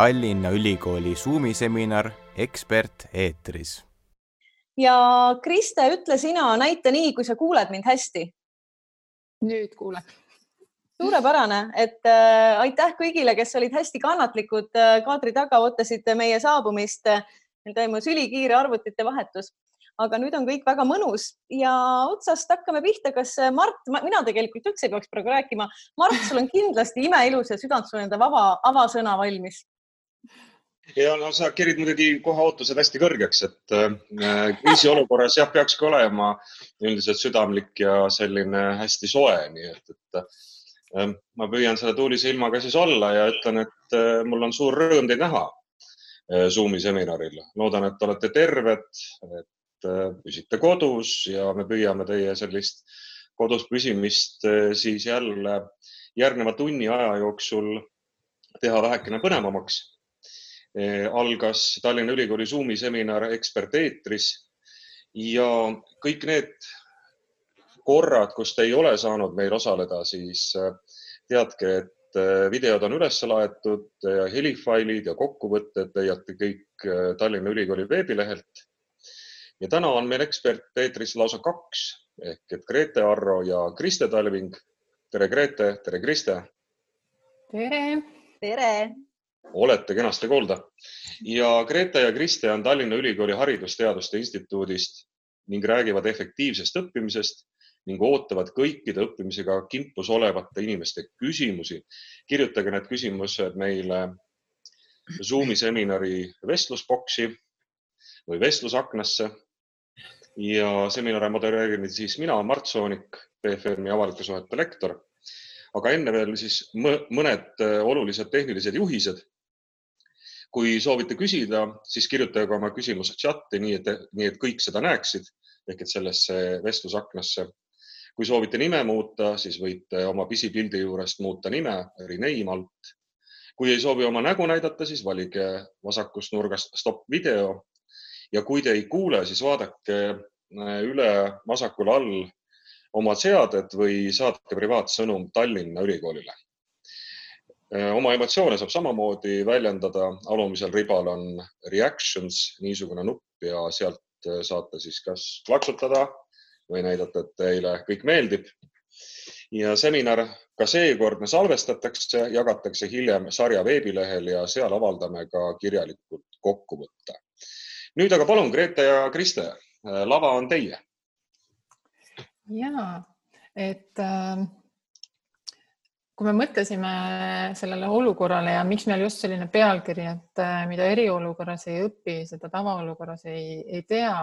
Tallinna Ülikooli Zoomi seminar Ekspert eetris. ja Kriste, ütle sina, näita nii, kui sa kuuled mind hästi. nüüd kuulen. suurepärane, et äh, aitäh kõigile, kes olid hästi kannatlikud äh, kaadri taga, ootasid meie saabumist. meil toimus ülikiire arvutite vahetus aga nüüd on kõik väga mõnus ja otsast hakkame pihta. kas äh, Mart, mina tegelikult üldse ei peaks praegu rääkima. Mart, sul on kindlasti imeilus ja südantsuljendav ava, avasõna valmis. Ja no sa kerid muidugi kohe ootused hästi kõrgeks, et äh, kriisiolukorras jah, peakski olema üldiselt südamlik ja selline hästi soe, nii et, et äh, ma püüan selle tuulise ilmaga siis olla ja ütlen, et äh, mul on suur rõõm teid näha äh, Zoomi seminaril. loodan, et olete terved, et Äh, püsite kodus ja me püüame teie sellist kodus püsimist äh, siis jälle järgneva tunni aja jooksul teha vähekene põnevamaks. Äh, algas Tallinna Ülikooli Zoomi seminar Ekspert eetris ja kõik need korrad, kus te ei ole saanud meil osaleda, siis teadke, et videod on üles laetud ja helifailid ja kokkuvõtted leiate kõik Tallinna Ülikooli veebilehelt ja täna on meil ekspert eetris lausa kaks ehk et Grete Arro ja Kriste Talving. tere, Grete, tere, Kriste. tere. tere. Olete kenasti kuulda ja Grete ja Kriste on Tallinna Ülikooli Haridusteaduste Instituudist ning räägivad efektiivsest õppimisest ning ootavad kõikide õppimisega kimpus olevate inimeste küsimusi. kirjutage need küsimused meile Zoomi seminari vestlusboksi või vestlusaknasse ja seminare modereerin siis mina, Mart Soonik, BFM-i avalike suhete lektor. Aga enne veel siis mõned äh, olulised tehnilised juhised. kui soovite küsida, siis kirjutage oma küsimuse chati, nii et, nii et kõik seda näeksid ehk et sellesse vestlusaknasse. kui soovite nime muuta, siis võite oma pisipildi juurest muuta nime rename alt. kui ei soovi oma nägu näidata, siis valige vasakust nurgast stopp video ja kui te ei kuule, siis vaadake äh, üle vasakul all oma seadet või saatke privaatsõnum Tallinna Ülikoolile. Oma emotsioone saab samamoodi väljendada, alumisel ribal on reactions, niisugune nupp ja sealt saate siis kas plaksutada või näidata, et teile kõik meeldib. ja seminar ka seekordne salvestatakse, jagatakse hiljem sarja veebilehel ja seal avaldame ka kirjalikult kokkuvõtte nüüd aga palun, Grete ja Kriste, lava on teie. Ja, et äh, kui me mõtlesime sellele olukorrale ja miks meil just selline pealkiri, et äh, mida eriolukorras ei õpi, seda tavaolukorras ei, ei tea,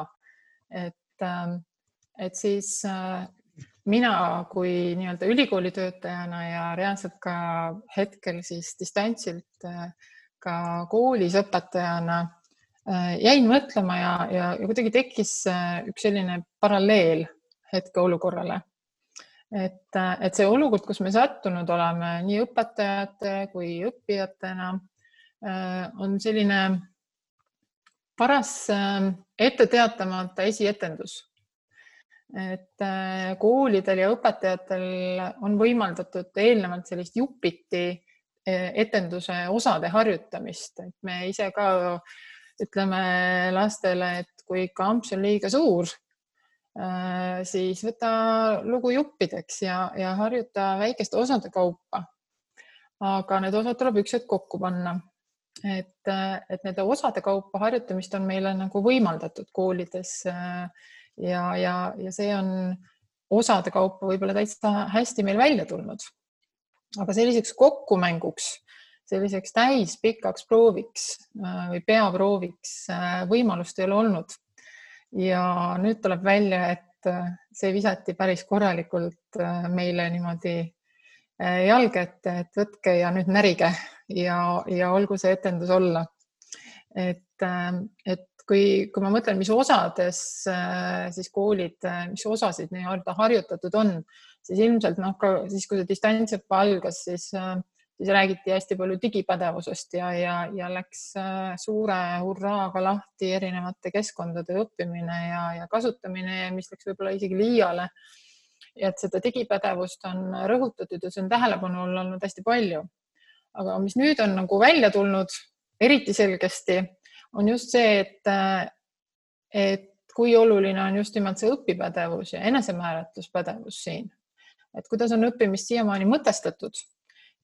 et äh,, et siis äh, mina kui nii-öelda ülikooli töötajana ja reaalselt ka hetkel siis distantsilt äh, ka koolis õpetajana Äh, jäin mõtlema ja, ja, ja kuidagi tekkis üks selline paralleel hetkeolukorrale. et, äh, et see olukord, kus me sattunud oleme nii õpetajate kui õppijatena, on selline paras ette teatamata esietendus. et koolidel ja õpetajatel on võimaldatud eelnevalt sellist jupiti etenduse osade harjutamist, et me ise ka ütleme lastele, et kui ikka amps on liiga suur, äh, siis võta lugu juppideks ja, ja harjuta väikeste osade kaupa. aga need osad tuleb üks hetk kokku panna. et, et nende osade kaupa harjutamist on meile nagu võimaldatud koolides äh, ja, ja, ja see on osade kaupa võib-olla täitsa hästi meil välja tulnud. aga selliseks kokkumänguks selliseks täispikaks prooviks äh, või peaprooviks äh, võimalust ei ole olnud. Ja nüüd tuleb välja, et äh, see visati päris korralikult meile niimoodi jalge ette, et võtke ja nüüd närige ja, ja olgu see etendus olla. et, et kui, kui ma mõtlen, mis osades siis koolid, mis osasid nii-öelda harjutatud on, siis ilmselt noh, siis, kui see distantsõpe algas, siis äh, siis räägiti hästi palju digipädevusest ja, ja, ja läks äh, suure hurraaga lahti erinevate keskkondade õppimine ja, ja kasutamine, mis läks võib-olla isegi liiale. ja et seda digipädevust on rõhutatud ja see on tähelepanu all olnud hästi palju. aga mis nüüd on nagu välja tulnud, eriti selgesti, on just see, et, et kui oluline on just nimelt see õpipädevus ja enesemääratluspädevus siin. et kuidas on õppimist siiamaani mõtestatud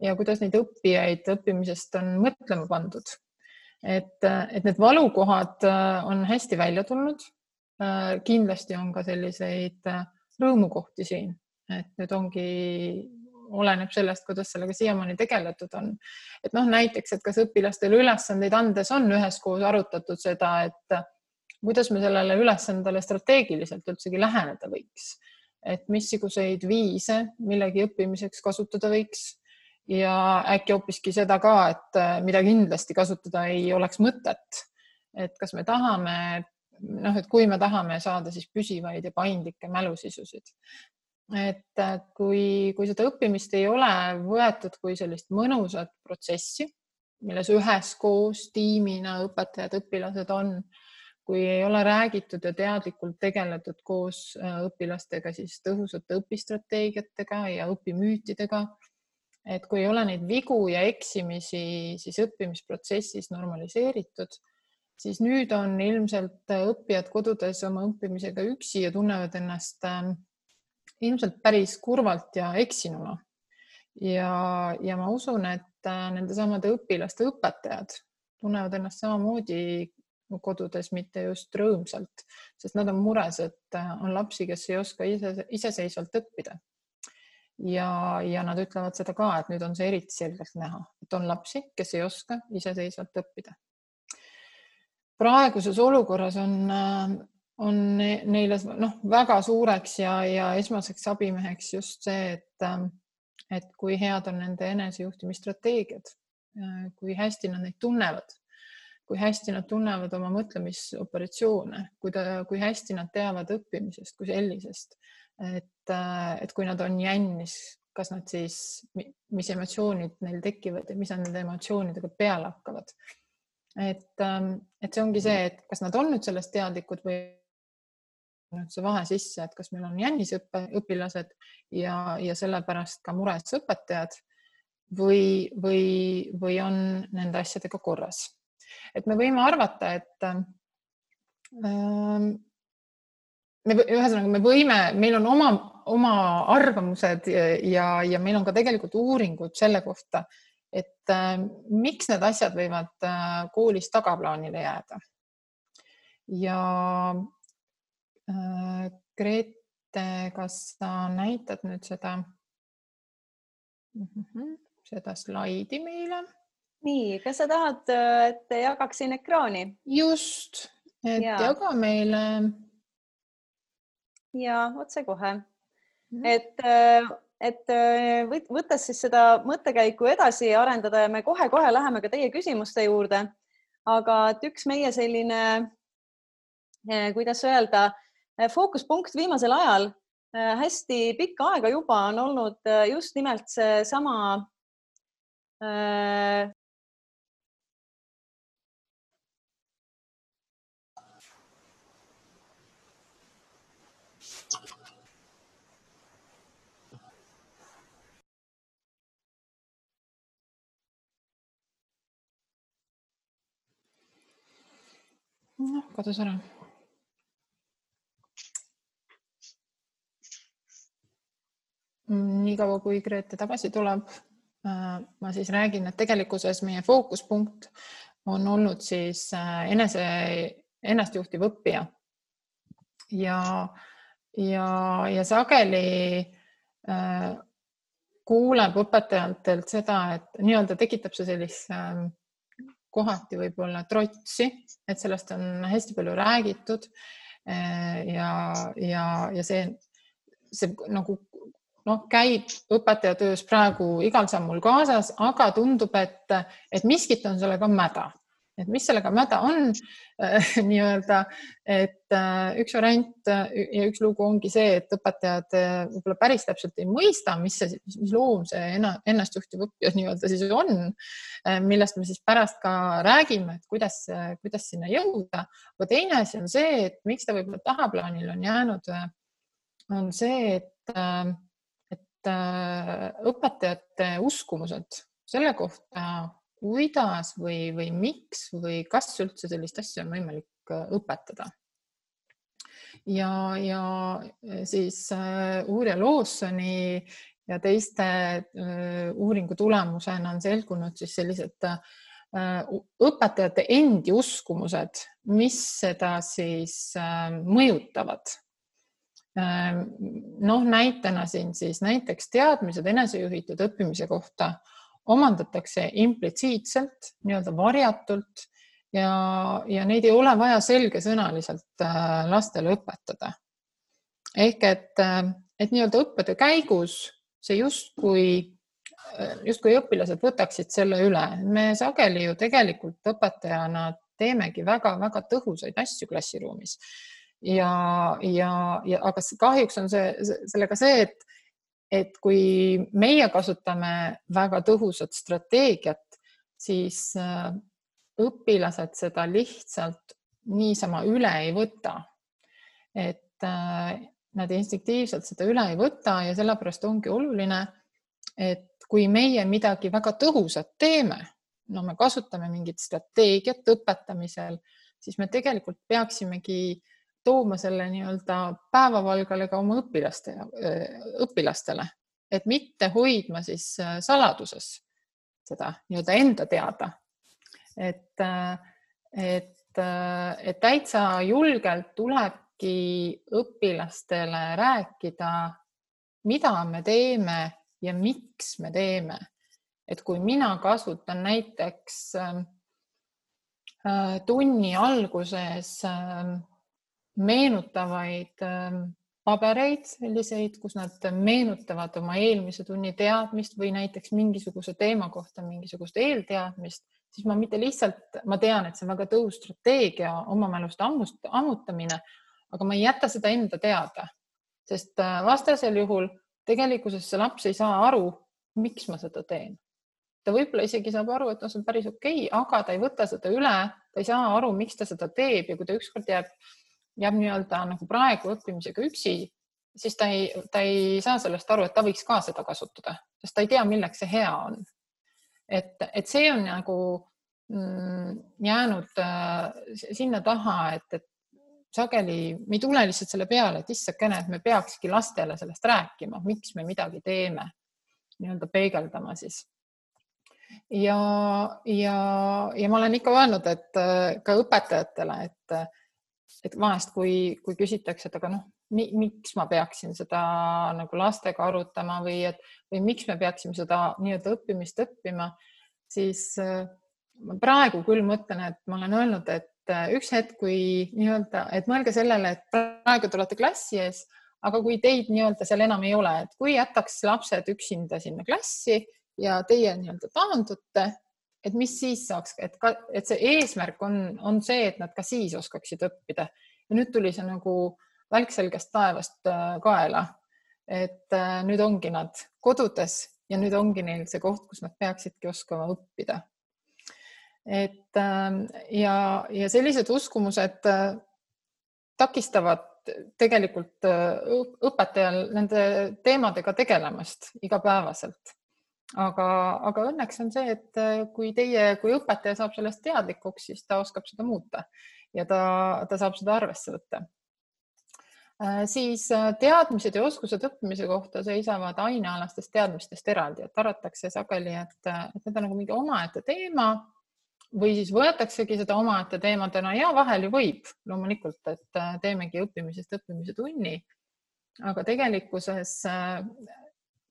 ja kuidas neid õppijaid õppimisest on mõtlema pandud. et, et need valukohad on hästi välja tulnud. kindlasti on ka selliseid rõõmukohti siin, et nüüd ongi oleneb sellest, kuidas sellega siiamaani tegeletud on. et noh, näiteks, et kas õpilastele ülesandeid andes on üheskoos arutatud seda, et kuidas me sellele ülesandele strateegiliselt üldsegi läheneda võiks, et missuguseid viise millegi õppimiseks kasutada võiks ja äkki hoopiski seda ka, et mida kindlasti kasutada ei oleks mõtet. et kas me tahame noh, et kui me tahame saada siis püsivaid ja paindlikke mälusisusid, et kui, kui seda õppimist ei ole võetud kui sellist mõnusat protsessi, milles üheskoos tiimina õpetajad, õpilased on, kui ei ole räägitud ja teadlikult tegeletud koos äh, õpilastega siis tõhusate õpistrateegiatega ja õpimüütidega, et kui ei ole neid vigu ja eksimisi siis õppimisprotsessis normaliseeritud, siis nüüd on ilmselt õppijad kodudes oma õppimisega üksi ja tunnevad ennast äh, ilmselt päris kurvalt ja eksinuna. ja, ja ma usun, et äh, nendesamade õpilaste õpetajad tunnevad ennast samamoodi kodudes, mitte just rõõmsalt, sest nad on mures, et äh, on lapsi, kes ei oska ise, iseseisvalt õppida. Ja, ja nad ütlevad seda ka, et nüüd on see eriti selgelt näha, et on lapsi, kes ei oska iseseisvalt õppida. praeguses olukorras on äh, on neile noh, väga suureks ja, ja esmaseks abimeheks just see, et, ähm, et kui head on nende enesejuhtimisstrateegiad, äh, kui hästi nad neid tunnevad, kui hästi nad tunnevad oma mõtlemisoperatsioone, kui ta, kui hästi nad teavad õppimisest kui sellisest, et, äh, et kui nad on jännis, kas nad siis, mis emotsioonid neil tekivad ja mis nad nende emotsioonidega peale hakkavad. et, ähm, et see ongi see, et kas nad on nüüd sellest teadlikud või nüüd see vahe sisse, et kas meil on jännisõppe õpilased ja, ja sellepärast ka mures õpetajad või, või, või on nende asjadega korras. et me võime arvata, et ähm, me ühesõnaga, me võime, meil on oma, oma arvamused ja, ja meil on ka tegelikult uuringud selle kohta, et äh, miks need asjad võivad äh, koolis tagaplaanile jääda. ja Äh, Grete, kas sa näitad nüüd seda, mhm, seda slaidi meile? nii, kas sa tahad, et jagaksin ekraani? just, et ja. jaga meile. ja otsekohe mm, -hmm. Et, et võttes siis seda mõttekäiku edasi arendada ja me kohe-kohe läheme ka teie küsimuste juurde. aga et üks meie selline, eh, kuidas öelda Äh, fookuspunkt viimasel ajal äh, hästi pikka aega juba on olnud just nimelt seesama noh, kadus ära niikaua kui Grete tagasi tuleb, äh, ma siis räägin, et tegelikkuses meie fookuspunkt on olnud siis äh, enese, ennastjuhtiv õppija. ja, ja, ja sageli äh, kuuleb õpetajatelt seda, et nii-öelda tekitab see sellist äh, kohati võib-olla trotsi, et sellest on hästi palju räägitud äh, ja, ja, ja see, see nagu noh, käib õpetaja töös praegu igal sammul kaasas, aga tundub, et, et miskit on sellega mäda. Et mis sellega mäda on äh, nii-öelda, et äh, üks variant äh, ja üks lugu ongi see, et õpetajad võib-olla päris täpselt ei mõista, mis see, mis loom see ennastjuhtiv õppija nii-öelda siis on millest me siis pärast ka räägime, et kuidas, kuidas sinna jõuda. aga teine asi on see, et miks ta võib-olla tahaplaanile on jäänud, on see, et et õpetajate uskumused selle kohta, kuidas või, või miks või kas üldse sellist asja on võimalik õpetada. ja, ja siis uurija Lawsoni ja teiste uuringu tulemusena on selgunud siis sellised õpetajate endi uskumused, mis seda siis mõjutavad Ehm, noh, näitena siin siis näiteks teadmised enesejuhitud õppimise kohta omandatakse implitsiitselt, nii-öelda varjatult ja, ja neid ei ole vaja selgesõnaliselt äh, lastele õpetada. ehk et, äh, et nii-öelda õppetöö käigus see justkui, äh, justkui õpilased võtaksid selle üle. me sageli ju tegelikult õpetajana teemegi väga-väga tõhusaid asju klassiruumis ja, ja, ja aga kahjuks on see sellega see, et, et kui meie kasutame väga tõhusat strateegiat, siis äh, õpilased seda lihtsalt niisama üle ei võta. et äh, nad instinktiivselt seda üle ei võta ja sellepärast ongi oluline, et kui meie midagi väga tõhusat teeme, no me kasutame mingit strateegiat õpetamisel, siis me tegelikult peaksimegi äh, tooma selle nii-öelda päevavalgele ka oma õpilaste, õpilastele, et mitte hoidma siis saladuses seda nii-öelda enda teada. et, et, et täitsa julgelt tulebki õpilastele rääkida, mida me teeme ja miks me teeme. et kui mina kasutan näiteks tunni alguses meenutavaid ähm, pabereid, selliseid, kus nad meenutavad oma eelmise tunni teadmist või näiteks mingisuguse teema kohta mingisugust eelteadmist, siis ma mitte lihtsalt, ma tean, et see on väga tõhus strateegia, oma mälust ammust, ammutamine, aga ma ei jäta seda enda teada, sest äh, vastasel juhul tegelikkuses see laps ei saa aru, miks ma seda teen. ta võib-olla isegi saab aru, et no see on päris okei okay,, aga ta ei võta seda üle, ta ei saa aru, miks ta seda teeb ja kui ta ükskord jääb jääb nii-öelda nagu praegu õppimisega üksi, siis ta ei, ta ei saa sellest aru, et ta võiks ka seda kasutada, sest ta ei tea, milleks see hea on. et, et see on nagu mm, jäänud äh, sinna taha, et, et sageli me ei tule lihtsalt selle peale, et issakene, et me peakski lastele sellest rääkima, miks me midagi teeme, nii-öelda peegeldama siis. ja, ja, ja ma olen ikka öelnud, et äh, ka õpetajatele, et et vahest, kui, kui küsitakse, et aga noh, miks ma peaksin seda nagu lastega arutama või et või miks me peaksime seda nii-öelda õppimist õppima, siis äh, ma praegu küll mõtlen, et ma olen öelnud, et äh, üks hetk, kui nii-öelda, et mõelge sellele, et praegu te olete klassi ees, aga kui teid nii-öelda seal enam ei ole, et kui jätaks lapsed üksinda sinna klassi ja teie nii-öelda taandute et mis siis saaks, et ka, et see eesmärk on, on see, et nad ka siis oskaksid õppida. ja nüüd tuli see nagu välk selgest taevast äh, kaela. et äh, nüüd ongi nad kodudes ja nüüd ongi neil see koht, kus nad peaksidki oskama õppida. et ähm, ja, ja sellised uskumused äh, takistavad tegelikult õpetajal nende teemadega tegelemast igapäevaselt aga, aga õnneks on see, et äh, kui teie kui õpetaja saab sellest teadlikuks, siis ta oskab seda muuta ja ta, ta saab seda arvesse võtta. Äh, siis äh, teadmised ja oskused õppimise kohta seisavad ainealastest teadmistest eraldi, et arvatakse sageli, et, et need on nagu mingi omaette teema või siis võetaksegi seda omaette teemadena ja vahel ju võib loomulikult, et teemegi õppimisest õppimise tunni. aga tegelikkuses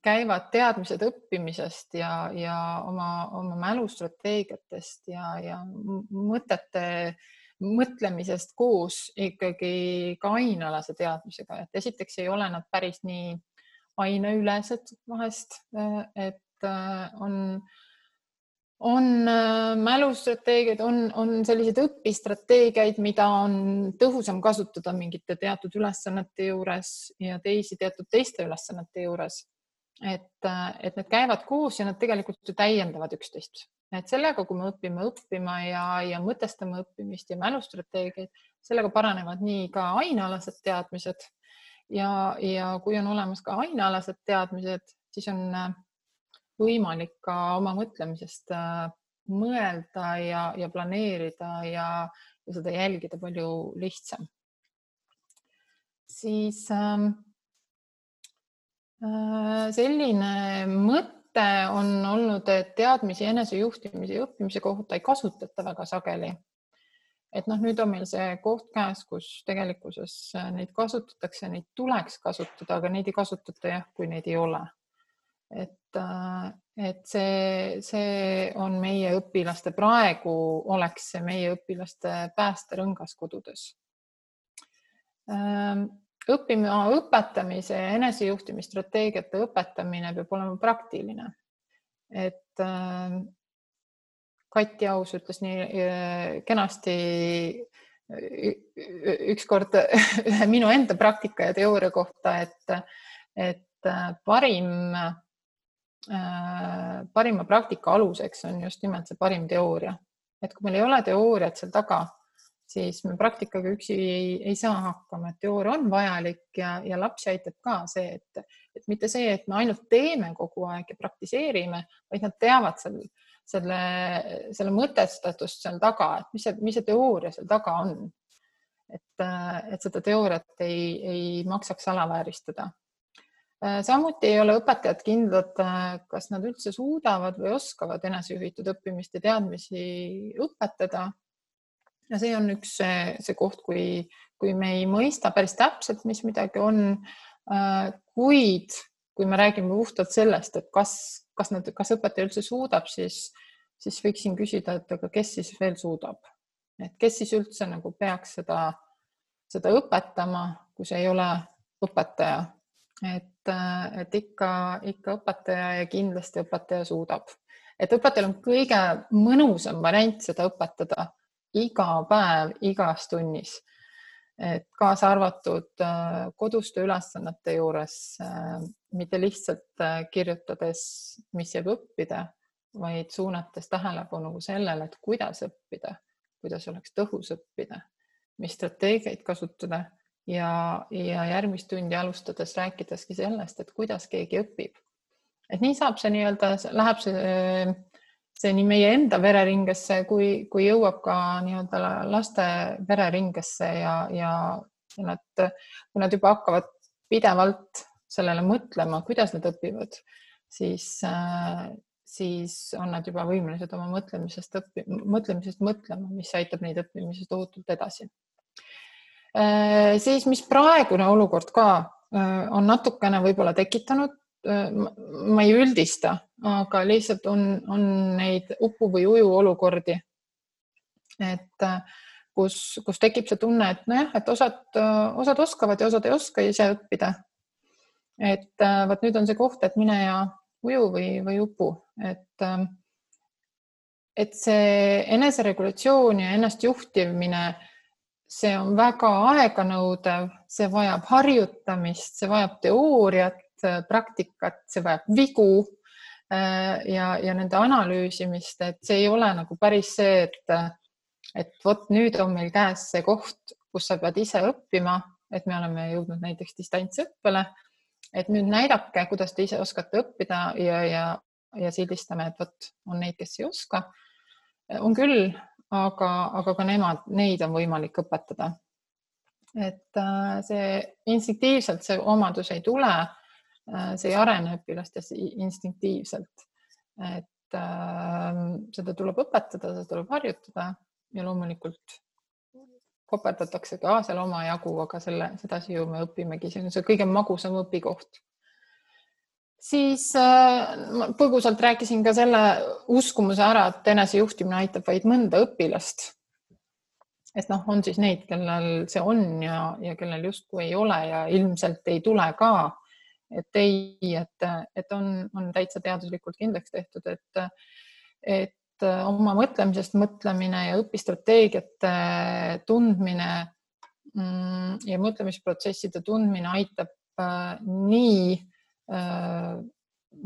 käivad teadmised õppimisest ja, ja oma, oma mälustrateegiatest ja, ja mõtete mõtlemisest koos ikkagi ka ainealase teadmisega, et esiteks ei ole nad päris nii aineülesed vahest, et äh, on, on äh, mälustrateegiaid, on, on selliseid õpistrateegiaid, mida on tõhusam kasutada mingite teatud ülesannete juures ja teisi teatud teiste ülesannete juures et, et need käivad koos ja nad tegelikult ju täiendavad üksteist. et sellega, kui me õpime õppima ja, ja mõtestame õppimist ja mälustrateegiaid, sellega paranevad nii ka ainealased teadmised ja, ja kui on olemas ka ainealased teadmised, siis on äh, võimalik ka oma mõtlemisest äh, mõelda ja, ja planeerida ja, ja seda jälgida palju lihtsam. siis ähm, äh, selline mõte on olnud, et teadmisi enesejuhtimise ja õppimise kohta ei kasutata väga sageli et noh, nüüd on meil see koht käes, kus tegelikkuses neid kasutatakse, neid tuleks kasutada, aga neid ei kasutata jah, kui neid ei ole. et, äh, et see, see on meie õpilaste, praegu oleks see meie õpilaste päästerõngas kodudes. Õppima õpetamise ja enesejuhtimisstrateegiate õpetamine peab olema praktiline. et ähm, Kati Aus ütles nii äh, kenasti ükskord ühe minu enda praktika ja teooria kohta, et, et äh, parim, äh, parima praktika aluseks on just nimelt see parim teooria. et kui meil ei ole teooriat seal taga, siis me praktikaga üksi ei, ei saa hakkama, et teooria on vajalik ja, ja lapsi aitab ka see, et, et mitte see, et me ainult teeme kogu aeg ja praktiseerime, vaid nad teavad seal selle, selle mõtestatust seal taga, et mis see, mis see teooria seal taga on. et, et seda teooriat ei, ei maksaks alavääristada. samuti ei ole õpetajad kindlad, kas nad üldse suudavad või oskavad enesejuhitud õppimist ja teadmisi õpetada. Ja see on üks see, see koht, kui, kui me ei mõista päris täpselt, mis midagi on. kuid kui me räägime puhtalt sellest, et kas, kas nad, kas õpetaja üldse suudab, siis, siis võiksin küsida, et aga kes siis veel suudab, et kes siis üldse nagu peaks seda, seda õpetama, kui see ei ole õpetaja, et, et ikka, ikka õpetaja ja kindlasti õpetaja suudab, et õpetajal on kõige mõnusam variant seda õpetada iga päev, igas tunnis et kaasa arvatud äh, koduste ülesannete juures, äh, mitte lihtsalt äh, kirjutades, mis jääb õppida, vaid suunates tähelepanu sellele, et kuidas õppida, kuidas oleks tõhus õppida, mis strateegiaid kasutada ja, ja järgmist tundi alustades rääkideski sellest, et kuidas keegi õpib. et nii saab see nii-öelda, läheb see see nii meie enda vereringesse kui, kui jõuab ka nii-öelda laste vereringesse ja, ja, ja nad, kui nad juba hakkavad pidevalt sellele mõtlema, kuidas nad õpivad, siis äh, siis on nad juba võimelised oma mõtlemisest õppi-, mõtlemisest mõtlema, mis aitab neid õppimises tohutult edasi. Äh, siis, mis praegune olukord ka äh, on natukene võib-olla tekitanud ma ei üldista, aga lihtsalt on, on neid upu või uju olukordi. et kus, kus tekib see tunne, et nojah, et osad, osad oskavad ja osad ei oska ise õppida. et vot nüüd on see koht, et mine ja uju või, või upu, et et see eneseregulatsioon ja ennastjuhtimine, see on väga aeganõudev, see vajab harjutamist, see vajab teooriat, Äh, praktikat, see vajab vigu äh, ja, ja nende analüüsimist, et see ei ole nagu päris see, et, et vot nüüd on meil käes see koht, kus sa pead ise õppima, et me oleme jõudnud näiteks distantsõppele. et nüüd näidake, kuidas te ise oskate õppida ja, ja, ja sildistame, et vot on neid, kes ei oska. on küll, aga, aga ka nemad, neid on võimalik õpetada. et äh, see instinktiivselt see omadus ei tule Äh, see ei arene õpilastes instinktiivselt. et äh, seda tuleb õpetada, seda tuleb harjutada ja loomulikult koperdatakse ka seal omajagu, aga selle, sedasi ju me õpimegi, see on see kõige magusam õpikoht. siis äh, põgusalt rääkisin ka selle uskumuse ära, et enesejuhtimine aitab vaid mõnda õpilast. et noh, on siis neid, kellel see on ja, ja kellel justkui ei ole ja ilmselt ei tule ka et ei, et, et on, on täitsa teaduslikult kindlaks tehtud, et, et oma mõtlemisest mõtlemine ja õpistrateegiate tundmine mm, ja mõtlemisprotsesside tundmine aitab äh, nii äh,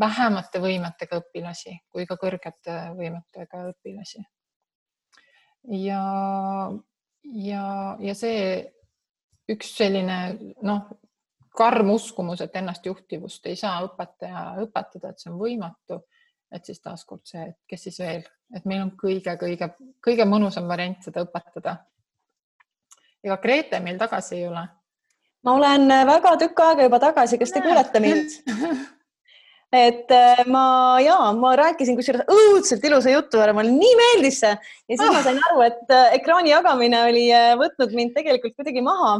vähemate võimetega õpilasi kui ka kõrgete võimetega õpilasi. ja, ja, ja see üks selline noh, karm uskumus, et ennastjuhtivust ei saa õpetaja õpetada, et see on võimatu, et siis taaskord see, et kes siis veel, et meil on kõige-kõige-kõige mõnusam variant seda õpetada. ega Grete meil tagasi ei ole? ma olen väga tükk aega juba tagasi, kas te kuulete mind? Et äh, ma ja ma rääkisin kusjuures õudselt ilusa jutu ära, mulle nii meeldis see. Ja siis ma sain aru, et äh, ekraani jagamine oli äh, võtnud mind tegelikult kuidagi maha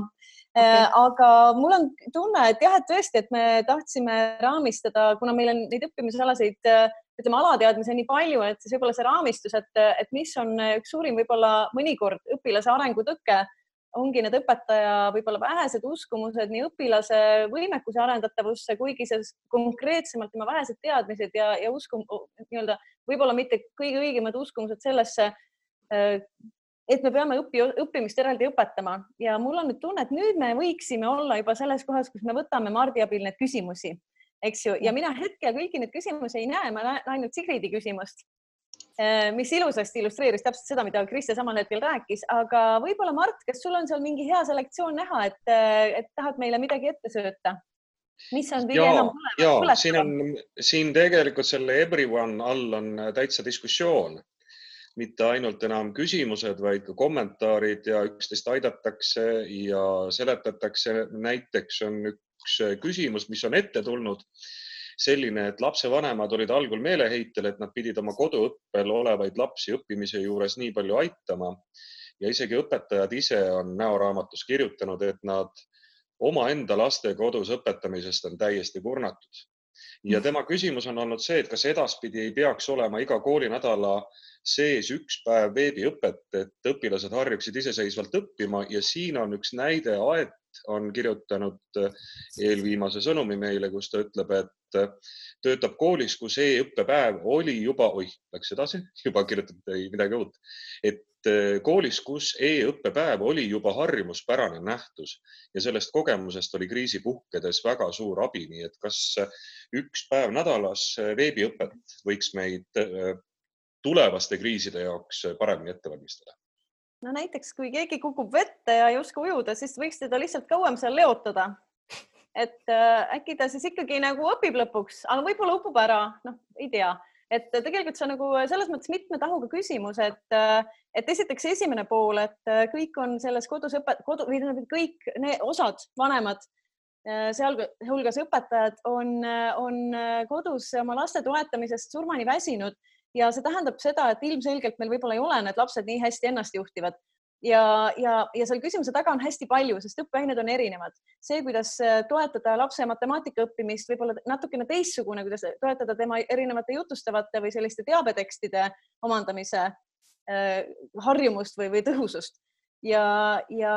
okay.. aga mul on tunne, et jah, et tõesti, et me tahtsime raamistada, kuna meil on neid õppimisalaseid ütleme, alateadmisi on nii palju, et siis võib-olla see raamistus, et, et mis on üks suurim võib-olla mõnikord õpilase arengutõke ongi need õpetaja võib-olla vähesed uskumused nii õpilase võimekuse arendatavusse, kuigi see konkreetsemalt tema vähesed teadmised ja, ja uskum nii-öelda võib-olla mitte kõige õigemad uskumused sellesse, äh, et me peame õpi, õppimist eraldi õpetama. Ja mul on nüüd tunne, et nüüd me võiksime olla juba selles kohas, kus me võtame Mardi abil neid küsimusi, eks ju, ja mina hetkel kõiki neid küsimusi ei näe, ma näen ainult Sigridi küsimust Äh, mis ilusasti illustreeris täpselt seda, mida Kristja samal hetkel rääkis, aga võib-olla Mart, kas sul on seal mingi hea selektsioon näha, et, äh, et tahad meile midagi ette sööta? mis on kõige enam põletav? siin on, siin tegelikult selle everyone all on täitsa diskussioon, mitte ainult enam küsimused, vaid ka kommentaarid ja üksteist aidatakse ja seletatakse. näiteks on üks küsimus, mis on ette tulnud selline, et lapsevanemad olid algul meeleheitel, et nad pidid oma koduõppel olevaid lapsi õppimise juures nii palju aitama ja isegi õpetajad ise on näoraamatus kirjutanud, et nad omaenda laste kodus õpetamisest on täiesti kurnatud. Ja tema küsimus on olnud see, et kas edaspidi ei peaks olema iga koolinädala sees üks päev veebiõpet, et õpilased harjuksid iseseisvalt õppima. Ja siin on üks näide, Aet on kirjutanud eelviimase sõnumi meile, kus ta ütleb, et töötab koolis, kus e-õppepäev oli juba, oih, läks edasi, juba kirjutati midagi uut, et koolis, kus e-õppepäev oli juba harjumuspärane nähtus ja sellest kogemusest oli kriisi puhkedes väga suur abi, nii et kas üks päev nädalas veebiõpet võiks meid eh, tulevaste kriiside jaoks paremini ette valmistada? no näiteks, kui keegi kukub vette ja ei oska ujuda, siis võiks teda lihtsalt kauem seal leotada et äh, äkki ta siis ikkagi nagu õpib lõpuks, aga võib-olla upub ära, noh, ei tea, et tegelikult see on nagu selles mõttes mitme tahuga küsimus, et, äh, et esiteks esimene pool, et äh, kõik on selles kodus õpet-, kodu või tähendab kõik need osad, vanemad, sealhulgas õpetajad on, on kodus oma laste toetamisest surmani väsinud. Ja see tähendab seda, et ilmselgelt meil võib-olla ei ole need lapsed nii hästi ennast juhtivad ja, ja, ja seal küsimuse taga on hästi palju, sest õppeained on erinevad. see, kuidas äh, toetada lapse matemaatika õppimist, võib-olla natukene teistsugune, kuidas toetada tema erinevate jutustavate või selliste teabetekstide omandamise äh, harjumust või, või tõhusust. Ja, ja,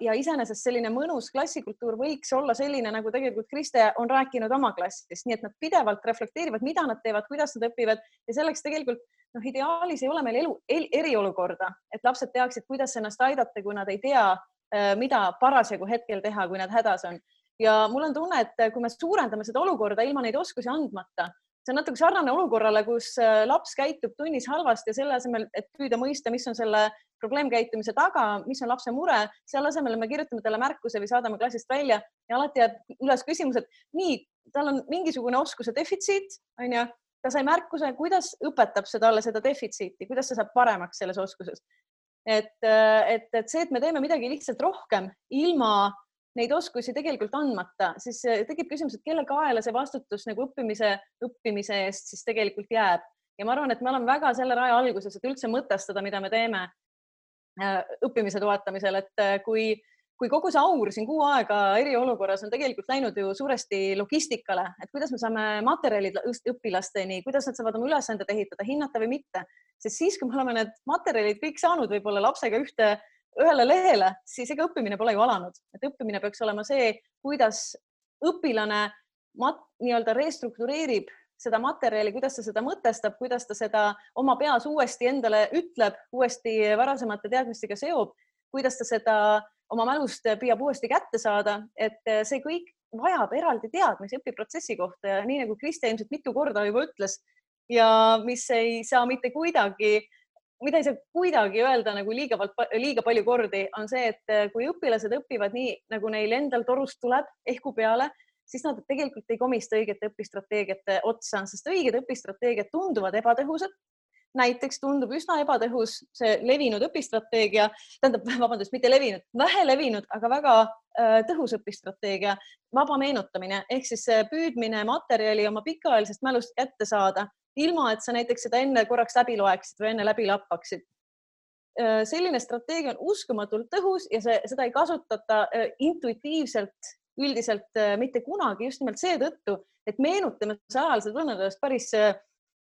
ja iseenesest selline mõnus klassikultuur võiks olla selline, nagu tegelikult Kriste on rääkinud oma klassist, nii et nad pidevalt reflekteerivad, mida nad teevad, kuidas nad õpivad ja selleks tegelikult noh, ideaalis ei ole meil elu el, eriolukorda, et lapsed teaksid, kuidas ennast aidata, kui nad ei tea, äh, mida parasjagu hetkel teha, kui nad hädas on. ja mul on tunne, et kui me suurendame seda olukorda ilma neid oskusi andmata, see on natuke sarnane olukorrale, kus äh, laps käitub tunnis halvasti ja selle asemel, et püüda mõista, mis on selle probleemkäitumise taga, mis on lapse mure, selle asemel me kirjutame talle märkuse või saadame klassist välja ja alati jääb üles küsimus, et nii, tal on mingisugune oskuse defitsiit, onju ta sai märkuse, kuidas õpetab see talle seda defitsiiti, kuidas ta saab paremaks selles oskuses. et, et, et see, et me teeme midagi lihtsalt rohkem ilma neid oskusi tegelikult andmata, siis tekib küsimus, et kelle kaela see vastutus nagu õppimise, õppimise eest siis tegelikult jääb. ja ma arvan, et me oleme väga selle raja alguses, et üldse mõtestada, mida me teeme äh, õppimise toetamisel, et äh, kui kui kogu see aur siin kuu aega eriolukorras on tegelikult läinud ju suuresti logistikale, et kuidas me saame materjalid õpilasteni, kuidas nad saavad oma ülesanded ehitada, hinnata või mitte, sest siis, kui me oleme need materjalid kõik saanud võib-olla lapsega ühte, ühele lehele, siis ega õppimine pole ju alanud, et õppimine peaks olema see, kuidas õpilane nii-öelda restruktureerib seda materjali, kuidas ta seda mõtestab, kuidas ta seda oma peas uuesti endale ütleb, uuesti varasemate teadmistega seob, kuidas ta seda oma mälust püüab uuesti kätte saada, et see kõik vajab eraldi teadmisi õpiprotsessi kohta ja nii nagu Kriste ilmselt mitu korda juba ütles ja mis ei saa mitte kuidagi, mida ei saa kuidagi öelda nagu liiga, liiga palju kordi, on see, et kui õpilased õpivad nii, nagu neil endal torust tuleb ehku peale, siis nad tegelikult ei komista õigete õpistrateegiate otsa, sest õiged õpistrateegiad tunduvad ebatõhusad. näiteks tundub üsna ebatõhus see levinud õpistrateegia, tähendab, vabandust, mitte levinud, vähe levinud, aga väga äh, tõhus õpistrateegia, vaba meenutamine ehk siis püüdmine materjali oma pikaajalisest mälust kätte saada, ilma et sa näiteks seda enne korraks läbi loeksid või enne läbi lappaksid. Äh, selline strateegia on uskumatult tõhus ja see, seda ei kasutata äh, intuitiivselt üldiselt äh, mitte kunagi just nimelt seetõttu, et meenutamise ajal see tunned ennast päris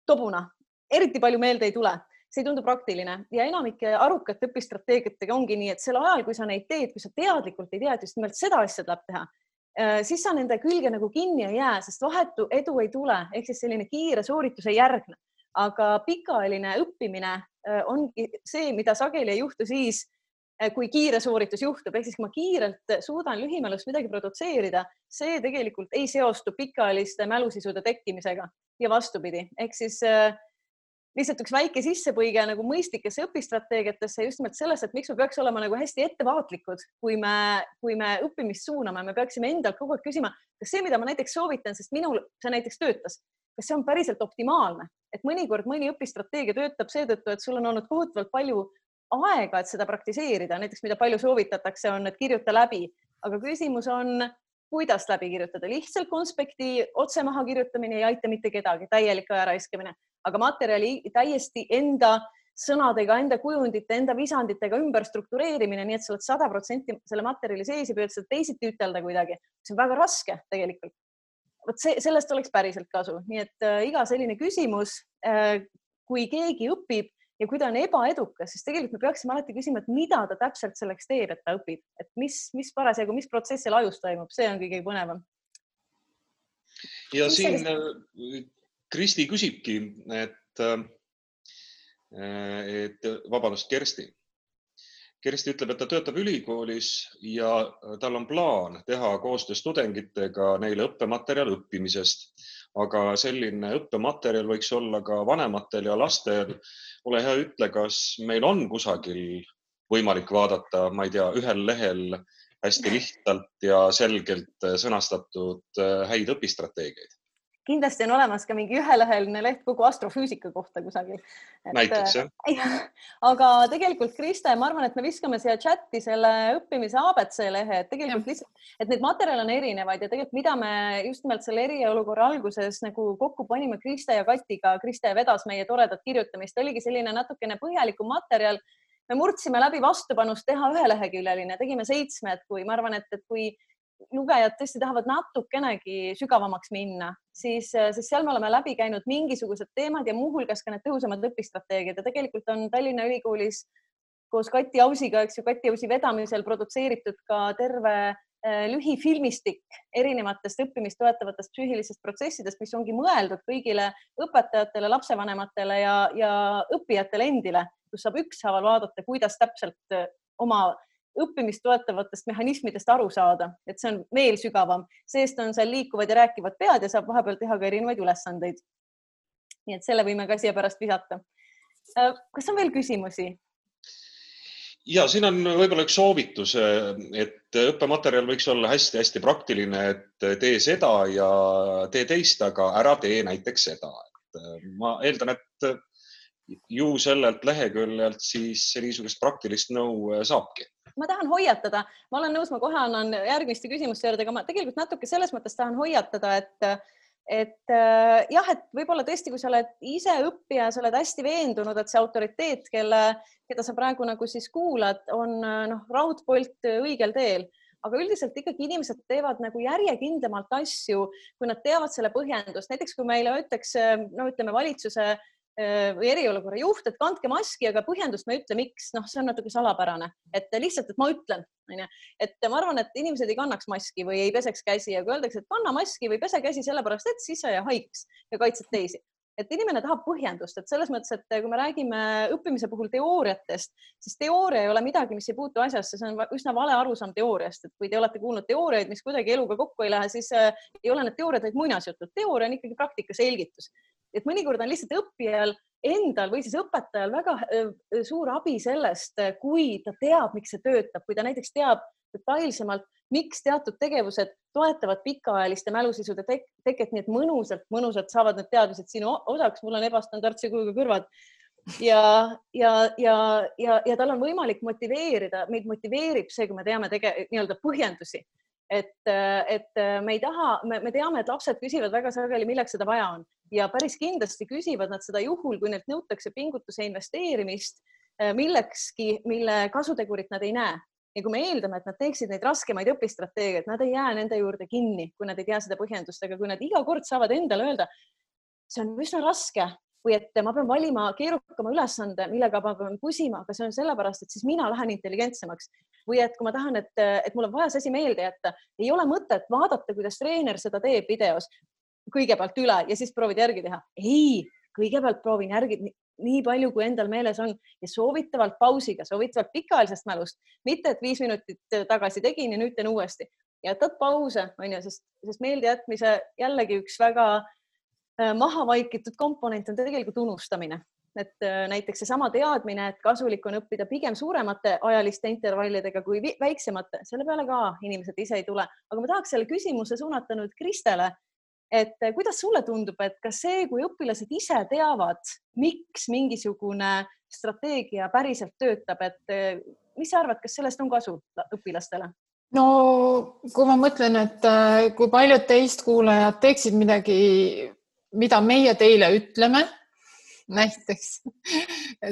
tobuna, eriti palju meelde ei tule. See ei tundu praktiline. Ja enamike arukate õpistrateegiatega ongi nii, et sel ajal, kui sa neid teed, kui sa teadlikult ei tea, et just nimelt seda asja tuleb teha, siis sa nende külge nagu kinni ei jää, sest vahetu edu ei tule, ehk siis selline kiire sooritus ei järgne. aga pikaajaline õppimine ongi see, mida sageli ei juhtu siis, Eh, kui kiire sooritus juhtub, ehk siis kui ma kiirelt suudan lühimälus midagi produtseerida, see tegelikult ei seostu pikaajaliste mälusisude tekkimisega ja vastupidi, ehk siis äh, lihtsalt üks väike sissepõige nagu mõistlikesse õpistrateegiatesse just nimelt selles, et miks me peaks olema nagu hästi ettevaatlikud, kui me, kui me õppimist suuname, me peaksime endalt kogu aeg küsima, kas see, mida ma näiteks soovitan, sest minul see näiteks töötas, kas see on päriselt optimaalne, et mõnikord mõni õpistrateegia töötab seetõttu, et sul on olnud kohutavalt palju aega, et seda praktiseerida, näiteks mida palju soovitatakse, on, et kirjuta läbi, aga küsimus on, kuidas läbi kirjutada, lihtsalt konspekti otse maha kirjutamine ei aita mitte kedagi, täielik aja raiskamine, aga materjali täiesti enda sõnadega, enda kujundite, enda visanditega ümber struktureerimine, nii et sa oled sada protsenti selle materjali sees ja püüad seda teisiti ütelda kuidagi, see on väga raske tegelikult. vot see, sellest oleks päriselt kasu, nii et äh, iga selline küsimus äh,, kui keegi õpib ja kui ta on ebaedukas, siis tegelikult me peaksime alati küsima, et mida ta täpselt selleks teeb, et ta õpib, et mis, mis parasjagu, mis protsess seal ajus toimub, see on kõige põnevam. ja siin sellist... Kristi küsibki, et, äh, et vabandust, Kersti. Kersti ütleb, et ta töötab ülikoolis ja tal on plaan teha koostöös tudengitega neile õppematerjal õppimisest, aga selline õppematerjal võiks olla ka vanematel ja lastel. Ole hea, ütle, kas meil on kusagil võimalik vaadata, ma ei tea, ühel lehel hästi lihtsalt ja selgelt sõnastatud äh, häid õpistrateegiaid kindlasti on olemas ka mingi üheleheline leht kogu astrofüüsika kohta kusagil. näiteks jah äh,. aga tegelikult Kriste, ma arvan, et me viskame siia chati selle õppimise abc lehe, et tegelikult lihtsalt, et neid materjale on erinevaid ja tegelikult, mida me just nimelt selle eriolukorra alguses nagu kokku panime Kriste ja Katiga, Kriste vedas meie toredat kirjutamist, oligi selline natukene põhjalikum materjal me murdsime läbi vastupanust teha üheleheküljeline, tegime seitsme, et kui ma arvan, et, et kui lugejad tõesti tahavad natukenegi sügavamaks minna, siis, siis seal me oleme läbi käinud mingisugused teemad ja muuhulgas ka need tõhusamad õpistrateegiad. Ja tegelikult on Tallinna Ülikoolis koos Kati Ausiga, eks ju, Kati Ausi vedamisel produtseeritud ka terve eh, lühifilmistik erinevatest õppimist toetavatest psüühilistest protsessidest, mis ongi mõeldud kõigile õpetajatele, lapsevanematele ja, ja õppijatele endile, kus saab ükshaaval vaadata, kuidas täpselt eh, oma õppimist toetavatest mehhanismidest aru saada, et see on veel sügavam, seest on seal liikuvad ja rääkivad pead ja saab vahepeal teha ka erinevaid ülesandeid. nii et selle võime ka siia pärast visata. Äh, kas on veel küsimusi? ja siin on võib-olla üks soovitus, et õppematerjal võiks olla hästi-hästi praktiline, et tee seda ja tee teist, aga ära tee näiteks seda. ma eeldan, et ju sellelt leheküljelt siis niisugust praktilist nõu saabki ma tahan hoiatada, ma olen nõus, ma kohe annan järgmiste küsimuste juurde, aga ma tegelikult natuke selles mõttes tahan hoiatada, et et äh, jah, et võib-olla tõesti, kui sa oled ise õppija, sa oled hästi veendunud, et see autoriteet, kelle, keda sa praegu nagu siis kuulad, on noh, raudpolt õigel teel. Aga üldiselt ikkagi inimesed teevad nagu järjekindlamalt asju, kui nad teavad selle põhjendust, näiteks kui meile ütleks, no ütleme valitsuse Äh, või eriolukorra juht, et kandke maski, aga põhjendust ma ei ütle, miks, noh, see on natuke salapärane, et lihtsalt, et ma ütlen, onju, et ma arvan, et inimesed ei kannaks maski või ei peseks käsi ja kui öeldakse, et kanna maski või pese käsi sellepärast, et siis sa ei jää haigeks ja kaitsed teisi. Et inimene tahab põhjendust, et selles mõttes, et kui me räägime õppimise puhul teooriatest, siis teooria ei ole midagi, mis ei puutu asjasse, see on üsna vale arusaam teooriast, et kui te olete kuulnud teooriaid, mis kuidagi eluga kokku ei lähe, siis äh, ei ole need teooriad vaid muinasjutud. teooria on ikkagi praktika selgitus et mõnikord on lihtsalt õppijal endal või siis õpetajal väga suur abi sellest, kui ta teab, miks see töötab, kui ta näiteks teab, detailsemalt, miks teatud tegevused toetavad pikaajaliste mälusisude tek teket, nii et mõnusalt, mõnusalt saavad need teadmised sinu osaks. mul on ebastandardse kujuga kõrvad ja, ja, ja, ja, ja tal on võimalik motiveerida, meid motiveerib see, kui me teame tege-, nii-öelda põhjendusi, et, et me ei taha, me teame, et lapsed küsivad väga sageli, milleks seda vaja on. Ja päris kindlasti küsivad nad seda juhul, kui neilt nõutakse pingutuse investeerimist millekski, mille kasutegurit nad ei näe. Ja kui me eeldame, et nad teeksid neid raskemaid õpistrateegiaid, nad ei jää nende juurde kinni, kui nad ei tea seda põhjendust, aga kui nad iga kord saavad endale öelda, see on üsna raske, või et ma pean valima keerukama ülesande, millega ma pean pusima, aga see on sellepärast, et siis mina lähen intelligentsemaks. või et kui ma tahan, et, et mul on vaja see asi meelde jätta, ei ole mõtet vaadata, kuidas treener seda teeb videos kõigepealt üle ja siis proovid järgi teha. ei, kõigepealt proovin järgi nii palju, kui endal meeles on ja soovitavalt pausiga, soovitavalt pikaajalisest mälust, mitte et viis minutit tagasi tegin ja nüüd teen uuesti. jätad pause, onju, sest, sest meeldejätmise jällegi üks väga Äh, maha vaikitud komponent on tegelikult unustamine, et äh, näiteks seesama teadmine, et kasulik on õppida pigem suuremate ajaliste intervallidega kui väiksemate, selle peale ka inimesed ise ei tule, aga ma tahaks selle küsimuse suunata nüüd Kristele. et äh, kuidas sulle tundub, et kas see, kui õpilased ise teavad, miks mingisugune strateegia päriselt töötab, et mis sa arvad, kas sellest on kasu õpilastele? no kui ma mõtlen, et kui paljud teist kuulajad teeksid midagi mida meie teile ütleme, näiteks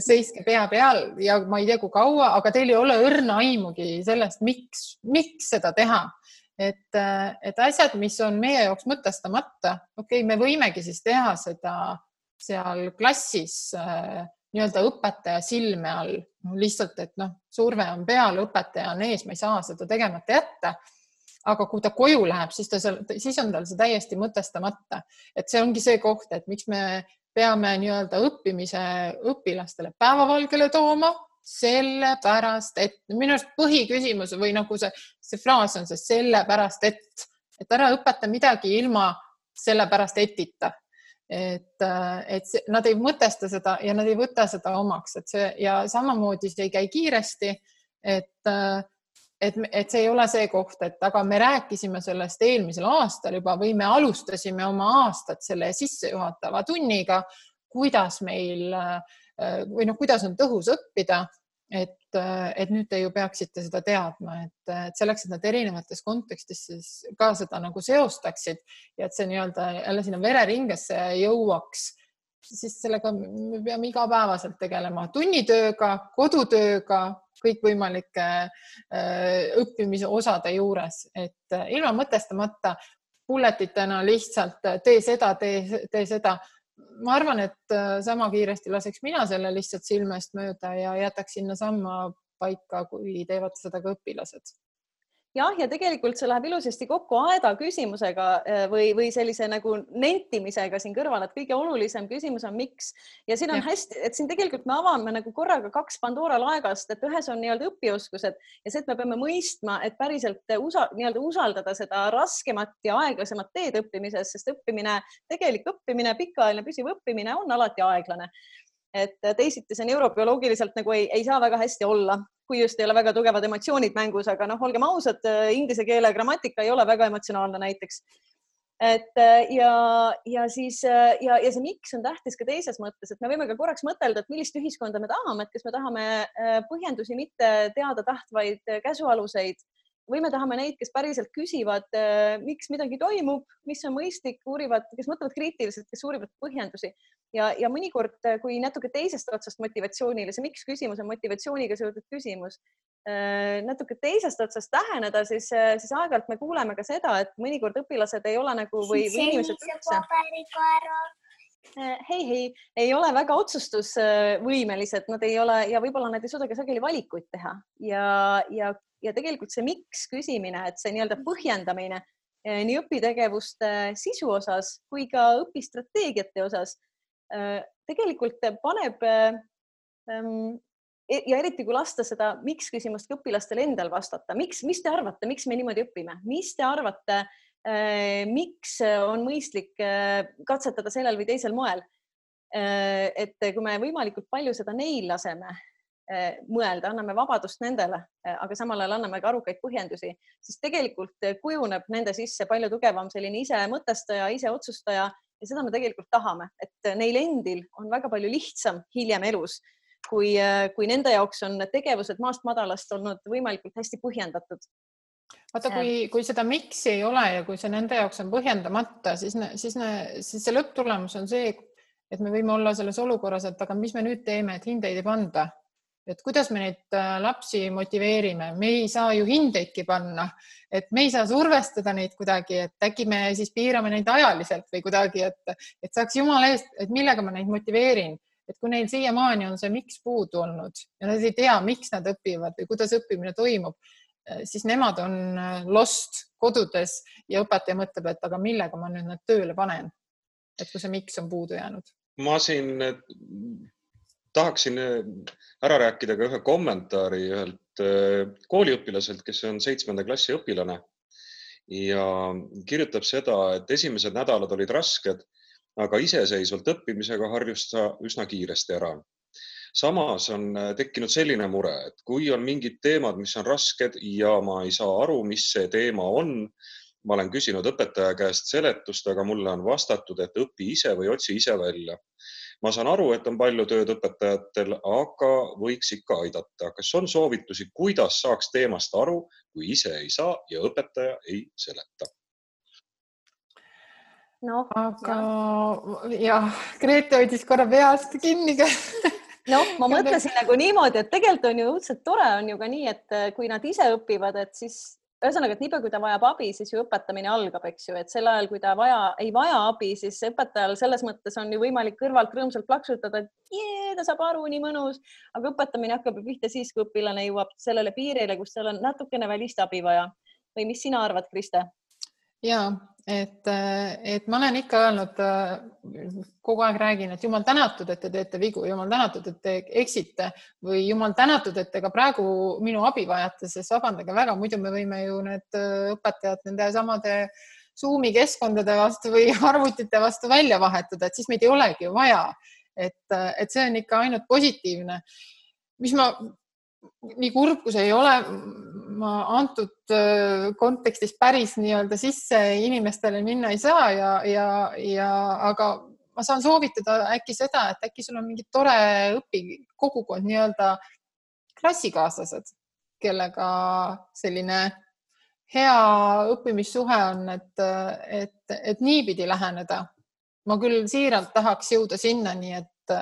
seiske pea peal ja ma ei tea, kui kaua, aga teil ei ole õrna aimugi sellest, miks, miks seda teha. et, et asjad, mis on meie jaoks mõtestamata, okei okay,, me võimegi siis teha seda seal klassis äh, nii-öelda õpetaja silme all lihtsalt, et noh, surve on peal, õpetaja on ees, ma ei saa seda tegemata jätta aga kui ta koju läheb, siis ta seal, siis on tal see täiesti mõtestamata, et see ongi see koht, et miks me peame nii-öelda õppimise õpilastele päevavalgele tooma, sellepärast et minu arust põhiküsimus või nagu see, see fraas on see sellepärast, et, et ära õpeta midagi ilma sellepärast etita. et, et see, nad ei mõtesta seda ja nad ei võta seda omaks, et see ja samamoodi see ei käi kiiresti, et et, et see ei ole see koht, et aga me rääkisime sellest eelmisel aastal juba või me alustasime oma aastat selle sissejuhatava tunniga, kuidas meil äh, või noh, kuidas on tõhus õppida. et, et nüüd te ju peaksite seda teadma, et, et selleks, et nad erinevates kontekstis siis ka seda nagu seostaksid ja et see nii-öelda jälle sinna vereringesse jõuaks siis sellega me peame igapäevaselt tegelema tunnitööga, kodutööga, kõikvõimalike äh, õppimise osade juures, et äh, ilma mõtestamata bulletitena lihtsalt äh, tee seda, tee, tee seda. ma arvan, et sama kiiresti laseks mina selle lihtsalt silmest mööda ja jätaks sinnasamma paika, kui teevad seda ka õpilased jah, ja tegelikult see läheb ilusasti kokku aeda küsimusega äh, või, või sellise nagu nentimisega siin kõrval, et kõige olulisem küsimus on miks ja siin on ja. hästi, et siin tegelikult me avame nagu korraga kaks Pandora laegast, et ühes on nii-öelda õpioskused ja see, et me peame mõistma, et päriselt usa, nii-öelda usaldada seda raskemat ja aeglasemat teed õppimises, sest õppimine, tegelik õppimine, pikaajaline püsiv õppimine on alati aeglane et teisiti see neurobioloogiliselt nagu ei, ei saa väga hästi olla, kui just ei ole väga tugevad emotsioonid mängus, aga noh, olgem ausad, inglise keele grammatika ei ole väga emotsionaalne näiteks. et ja, ja siis ja, ja see miks on tähtis ka teises mõttes, et me võime ka korraks mõtelda, et millist ühiskonda me tahame, et kas me tahame põhjendusi, mitte teada tahtvaid käsualuseid või me tahame neid, kes päriselt küsivad, äh, miks midagi toimub, mis on mõistlik, uurivad, kes mõtlevad kriitiliselt, kes uurivad põhjendusi. Ja, ja mõnikord, äh, kui natuke teisest otsast motivatsioonile, see miks küsimus on motivatsiooniga seotud küsimus, äh, natuke teisest otsast läheneda, siis, siis aeg-ajalt me kuuleme ka seda, et mõnikord õpilased ei ole nagu või, või inimesed üldse hei, hei, ei ole väga otsustusvõimelised, nad ei ole ja võib-olla nad ei suuda ka sageli valikuid teha. Ja, ja ja tegelikult see miks küsimine, et see nii-öelda põhjendamine eh, nii õpitegevuste sisu osas kui ka õpistrateegiate osas eh, tegelikult paneb ehm, e-, ja eriti kui lasta seda miks küsimust ka õpilastel endal vastata, miks, mis te arvate, miks me niimoodi õpime, mis te arvate, eh, miks on mõistlik katsetada sellel või teisel moel? et kui me võimalikult palju seda neil laseme mõelda, anname vabadust nendele, aga samal ajal anname ka arukaid põhjendusi, siis tegelikult kujuneb nende sisse palju tugevam selline ise mõtestaja, ise otsustaja ja seda me tegelikult tahame, et neil endil on väga palju lihtsam hiljem elus, kui, kui nende jaoks on tegevused maast madalast olnud võimalikult hästi põhjendatud vaata, kui, kui seda miks'i ei ole ja kui see nende jaoks on põhjendamata, siis, siis, siis see lõpptulemus on see, et me võime olla selles olukorras, et aga mis me nüüd teeme, et hindeid ei panda. et kuidas me neid äh, lapsi motiveerime, me ei saa ju hindeidki panna, et me ei saa survestada neid kuidagi, et äkki me siis piirame neid ajaliselt või kuidagi, et, et saaks jumala eest, et millega ma neid motiveerin? Et kui neil siiamaani on see miks puudu olnud ja nad ei tea, miks nad õpivad või kuidas õppimine toimub, siis nemad on äh, lost kodudes ja õpetaja mõtleb, et aga millega ma nüüd nad tööle panen. et kui see miks on puudu jäänud. ma siin äh, tahaksin ära rääkida ka ühe kommentaari ühelt kooliõpilaselt, kes on seitsmenda klassi õpilane ja kirjutab seda, et esimesed nädalad olid rasked, aga iseseisvalt õppimisega harjus ta üsna kiiresti ära samas on äh, tekkinud selline mure, et kui on mingid teemad, mis on rasked ja ma ei saa aru, mis see teema on, ma olen küsinud õpetaja käest seletust, aga mulle on vastatud, et õpi ise või otsi ise välja. ma saan aru, et on palju tööd õpetajatel, aga võiks ikka aidata. kas on soovitusi, kuidas saaks teemast aru, kui ise ei saa ja õpetaja ei seleta? noh, aga jah ja,, Grete hoidis korra peast kinni noh, ma mõtlesin nagu niimoodi, et tegelikult on ju õudselt tore on ju ka nii, et äh, kui nad ise õpivad, et siis ühesõnaga, et niipea kui ta vajab abi, siis ju õpetamine algab, eks ju, et sel ajal, kui ta vaja, ei vaja abi, siis õpetajal selles mõttes on ju võimalik kõrvalt rõõmsalt plaksutada, et jee, ta saab aru, nii mõnus, aga õpetamine hakkab ju pihta siis, kui õpilane jõuab sellele piirile, kus tal on natukene välist abi vaja. või mis sina arvad, Kriste? Ja et, et ma olen ikka öelnud, kogu aeg räägin, et jumal tänatud, et te teete vigu, jumal tänatud, et te eksite või jumal tänatud, et te ka praegu minu abi vajate, sest vabandage väga, muidu me võime ju need õpetajad nende samade Zoomi keskkondade vastu või arvutite vastu välja vahetada, et siis meid ei olegi ju vaja. et, et see on ikka ainult positiivne. mis ma nii kurb, kui see ei ole, ma antud äh, kontekstis päris nii-öelda sisse inimestele minna ei saa ja, ja, ja aga ma saan soovitada äkki seda, et äkki sul on mingi tore õpikogukond, nii-öelda klassikaaslased, kellega selline hea õppimissuhe on, et, et, et niipidi läheneda. ma küll siiralt tahaks jõuda sinnani, et,